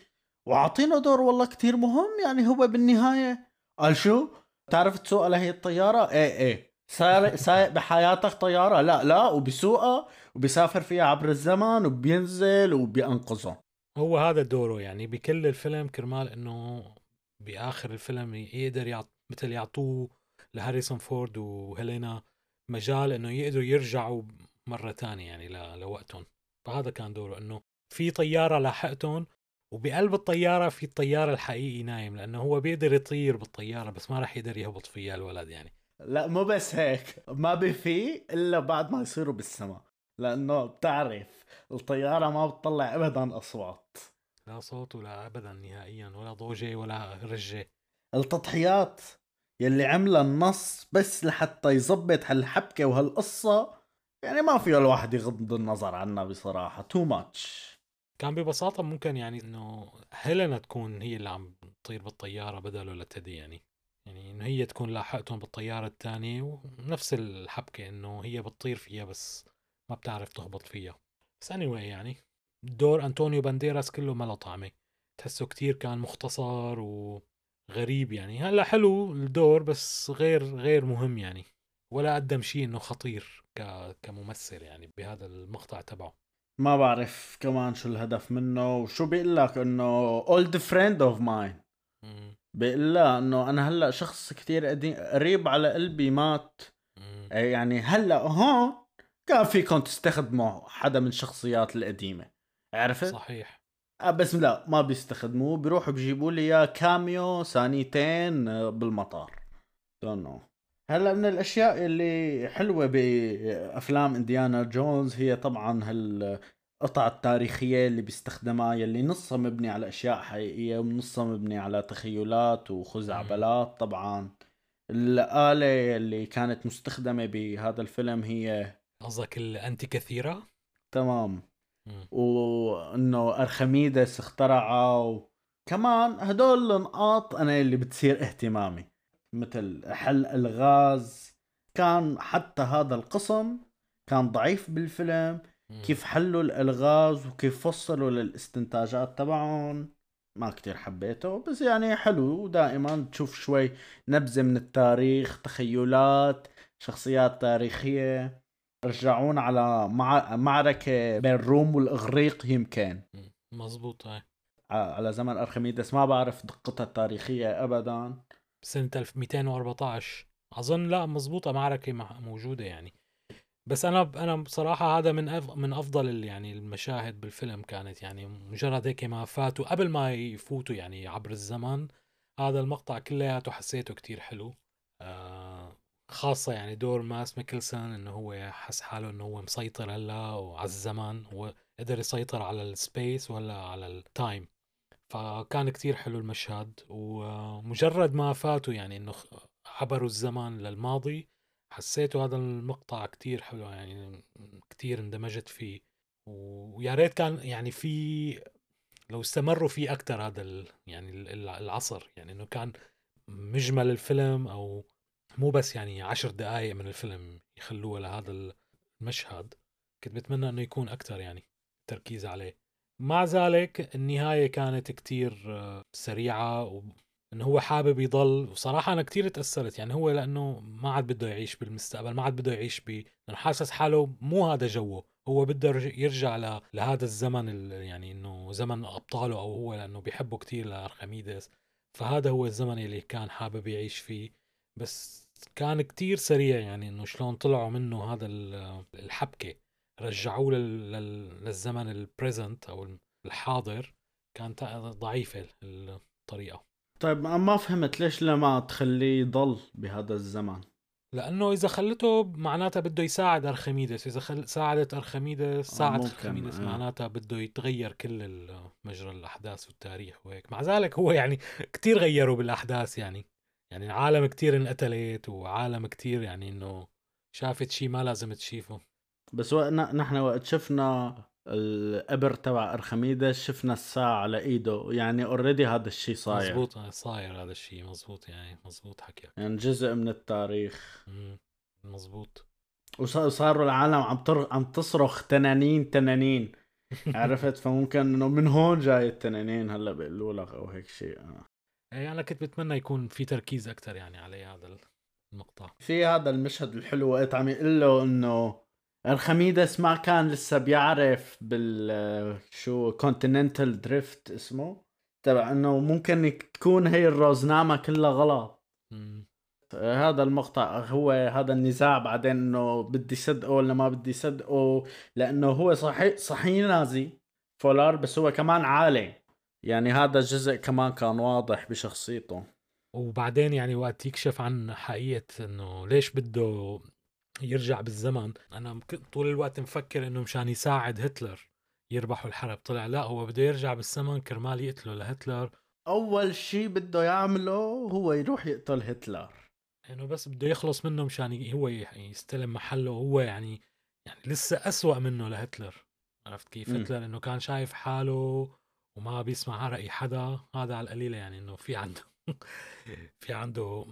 وعاطينه دور والله كتير مهم يعني هو بالنهاية. قال شو؟ تعرف تسوق لهي الطيارة؟ إيه إيه. سارق سايق بحياتك طيارة؟ لا لا. وبسوقها وبيسافر فيها عبر الزمن وبينزل وبينقذهم هو هذا دوره يعني بكل الفيلم كرمال إنه بآخر الفيلم يقدر يعط مثل يعطوه لهاريسون فورد وهيلينا مجال إنه يقدروا يرجعوا مرة تانية يعني لوقتهم. فهذا كان دوره إنه في طيارة لاحقتهم وبقلب الطيارة في الطيار الحقيقي نايم لأنه هو بيقدر يطير بالطيارة بس ما راح يقدر يهبط فيها الولد يعني. لا مو بس هيك. ما بفي إلا بعد ما يصيروا بالسماء لأنه بتعرف الطيارة ما بتطلع ابدا أصوات. لا صوت ولا ابدا نهائيا ولا ضوجة ولا رجة. التضحيات. يلي عملها النص بس لحتى يظبط هالحبكة وهالقصة. يعني ما فيه الواحد يغض النظر عنها بصراحة. تو ماتش كان ببساطة ممكن يعني إنه هيلينا تكون هي اللي عم تطير بالطيارة بدله لتدي يعني. يعني إنه هي تكون لاحقتهم بالطيارة الثانية ونفس الحبكة إنه هي بتطير فيها بس ما بتعرف تخبط فيها. بس anyway يعني دور أنطونيو بانديراس كله ما له طعمة. تحسه كتير كان مختصر وغريب يعني. هلأ حلو الدور بس غير غير مهم يعني. ولا قدم شيء إنه خطير ك كممثل يعني بهذا المقطع تبعه. ما بعرف كمان شو الهدف منه وشو بيقول لك إنه friend of mine. مم. بيقول لها إنه أنا هلأ شخص كتير قديم قريب على قلبي مات. مم. يعني هلأ هون كان فيكم تستخدموا حدا من الشخصيات القديمة. عرفت؟ صحيح. بس لا ما بيستخدموه بيروحوا بيجيبوا لي إياه كاميو ثانيتين آه، بالمطار. دون نو هلا من الأشياء اللي حلوة بأفلام إنديانا جونز هي طبعا هالقطع التاريخية اللي بيستخدمها يلي نصها مبني على أشياء حقيقية ونصها مبني على تخيلات وخزعبلات. طبعا الآلة اللي كانت مستخدمة بهذا الفيلم هي قصدك الانتي كثيره تمام. وإنه أرخميدس اخترعها وكمان هدول النقاط أنا اللي بتصير اهتمامي مثل حل الغاز كان حتى هذا القسم كان ضعيف بالفيلم. كيف حلوا الألغاز وكيف فصلوا للاستنتاجات تبعهم ما كتير حبيته بس يعني حلو دائما تشوف شوي نبذة من التاريخ تخيلات شخصيات تاريخية رجعونا على مع... معركة بين الروم والإغريق يمكن. مزبوط هاي على زمن أرخميدس. ما بعرف دقتها التاريخية أبدا. سنة 1214 أظن لا مزبوطة معركة مع- موجودة يعني. بس أنا أنا بصراحة هذا من أف من أفضل يعني المشاهد بالفيلم كانت يعني مجرد هيك ما فاتوا قبل ما يفوتوا يعني عبر الزمن هذا المقطع كلياته حسيته كتير حلو. خاصة يعني دور مادس ميكلسون إنه هو حس حاله إنه هو مسيطر هلا وعلى الزمن هو قدر يسيطر على ال space ولا على ال time فكان كتير حلو المشهد ومجرد ما فاتوا يعني إنه عبروا الزمن للماضي حسيته هذا المقطع كتير حلو يعني كتير اندمجت فيه. ويا ريت كان يعني في لو استمروا فيه أكثر هذا يعني ال- ال- العصر. يعني إنه كان مجمل الفيلم أو مو بس يعني عشر دقائق من الفيلم يخلوها لهذا المشهد كنت بتمنى إنه يكون أكثر يعني تركيز عليه. مع ذلك النهاية كانت كتير آه، سريعة وإنه هو حابب يضل. وصراحة أنا كتير تأثرت يعني هو لأنه ما عاد بده يعيش بالمستقبل ما عاد بده يعيش ب لأنه حاسس حاله مو هذا جوه. هو بده يرج- يرجع. لهذا الزمن ال... يعني إنه زمن أبطاله أو هو لأنه بيحبه كتير لأرخميدس. فهذا هو الزمن اللي كان حابب يعيش فيه. بس كان كتير سريع يعني إنه شلون طلعوا منه هذا ال- الحبكة رجعوه لل... لل... للزمن البريزنت أو الحاضر كانت ضعيفة الطريقة. طيب ما فهمت ليش لما تخليه يضل بهذا الزمن لأنه إذا خلته معناتها بده يساعد أرخميدس إذا خل... ساعدت أرخميدس ساعد ممكن، أرخميدس آه. معناتها بده يتغير كل مجرى الأحداث والتاريخ وهيك. مع ذلك هو يعني كتير غيروا بالأحداث يعني. يعني العالم كتير انقتلت وعالم كتير يعني إنه شافت شيء ما لازم تشوفه. بس وق- ن- نحن وقت شفنا القبر تبع ارخميدس شفنا الساعة على إيده. يعني اوريدي هذا الشيء صاير. مزبوط صاير هذا الشيء مزبوط يعني مزبوط حكيك يعني جزء من التاريخ. مم. مزبوط. وصاروا العالم عم تر... عم تصرخ تنانين تنانين. عرفت؟ فممكن إنه من هون جاي التنانين هلأ بيقولوا لك أو هيك شيء آه. اي أنا كنت بتمنى يكون في تركيز أكثر يعني على هذا المقطع في هذا المشهد الحلو وقت عم يقول له إنه أرخميدس ما كان لسه بيعرف بال شو continental drift اسمه تبع إنه ممكن تكون هي الروزنامة كلها غلط. هذا المقطع هو هذا النزاع بعدين إنه بدي صدقه ولا ما بدي صدقه لأنه هو صحيح صحيح نازي فولار بس هو كمان عالي. يعني هذا الجزء كمان كان واضح بشخصيته. وبعدين يعني وقت يكشف عن حقيقة إنه ليش بده يرجع بالزمن أنا طول الوقت مفكر إنه مشان يساعد هتلر يربحوا الحرب. طلع لا هو بده يرجع بالزمن كرمال يقتله لهتلر. أول شيء بده يعمله هو يروح يقتل هتلر. إنه بس بده يخلص منه مشان هو يستلم محله وهو يعني يعني لسه أسوأ منه لهتلر. عرفت كيف. هتلر إنه كان شايف حاله وما بيسمع رأي حدا هذا على القليلة يعني إنه في عنده في عنده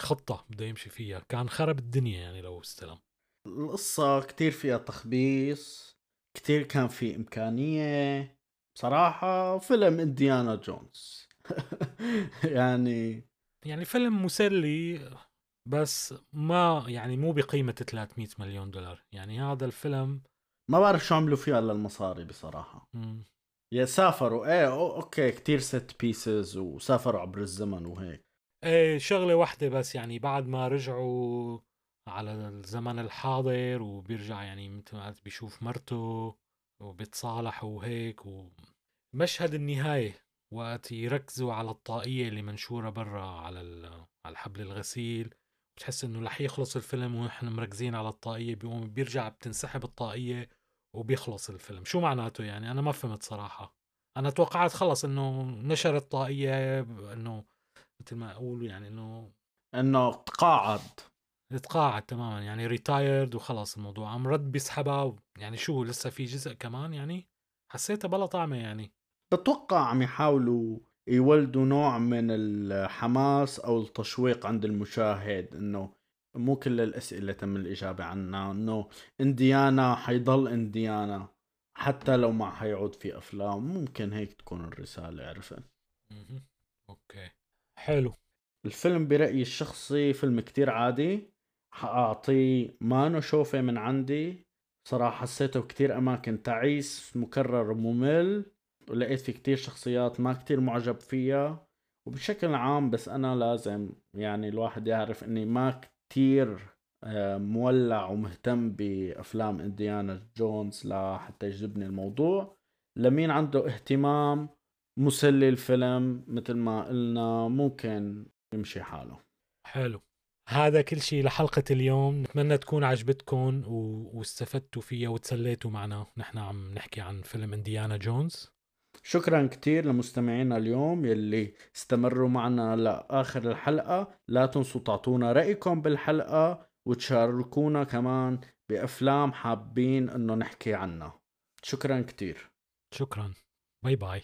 خطة بده يمشي فيها. كان خرب الدنيا يعني لو استلم. القصة كتير فيها تخبيص كتير كان في إمكانية. بصراحة فيلم إنديانا جونز. يعني يعني فيلم مسلي بس ما يعني مو بقيمة 300 مليون دولار. يعني هذا الفيلم ما بعرف شو عملوا فيها للمصاري بصراحة. مم، يا سافروا. إيه okay كتير set pieces وسافروا عبر الزمن وهيك. إيه شغلة واحدة بس يعني بعد ما رجعوا على الزمن الحاضر وبيرجع يعني مثل ما قلت بيشوف مرته وبيتصالحوا وهيك ومشهد النهاية وقت يركزوا على الطاقية اللي منشورة برا على على حبل الغسيل بتحس إنه رح يخلص الفيلم ونحن مركزين على الطاقية بيقوم بيرجع بتنسحب الطاقية وبيخلص الفيلم. شو معناته يعني؟ أنا ما فهمت صراحة. أنا توقعت خلص إنه نشر الطاقية إنه مثل ما أقول يعني إنه إنه تقاعد. تقاعد تماما يعني ريتايرد وخلص الموضوع. عم رد بيسحبها يعني شو لسه في جزء كمان يعني؟ حسيتها بلا طعمة يعني. بتوقع عم يحاولوا يولدوا نوع من الحماس أو التشويق عند المشاهد إنه مو كل الأسئلة تم الإجابة عنها إنه إنديانا حيضل إنديانا حتى لو ما حيعود في أفلام ممكن هيك تكون الرسالة عرفت؟ أوكي. حلو. الفيلم برأيي الشخصي فيلم كتير عادي حأعطيه ما نشوفه من عندي. صراحة حسيته كتير أماكن تعيس مكرر ممل ولقيت في كتير شخصيات ما كتير معجب فيها. وبشكل عام بس أنا لازم يعني الواحد يعرف إني ما كتير آه، مولع ومهتم بأفلام إنديانا جونز لحتى يجذبني الموضوع. لمين عنده اهتمام مسلي الفيلم مثل ما قلنا ممكن يمشي حاله. حلو. هذا كل شيء لحلقة اليوم. نتمنى تكون عجبتكم. واستفدتوا فيها وتسليتوا معنا. نحن عم نحكي عن فيلم إنديانا جونز. شكرا كتير لمستمعينا اليوم يلي استمروا معنا لآخر الحلقة. لا تنسوا تعطونا رأيكم بالحلقة وتشاركونا كمان بأفلام حابين إنه نحكي عنها. شكرا كتير. شكرا. bye bye.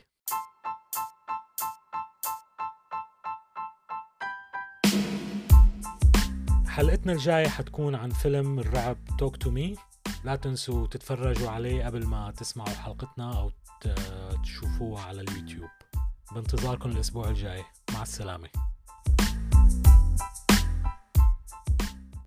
حلقتنا الجاية حتكون عن فيلم الرعب Talk to Me لا تنسوا تتفرجوا عليه قبل ما تسمعوا حلقتنا أو تشوفوها على اليوتيوب. بانتظاركم الأسبوع الجاي. مع السلامة.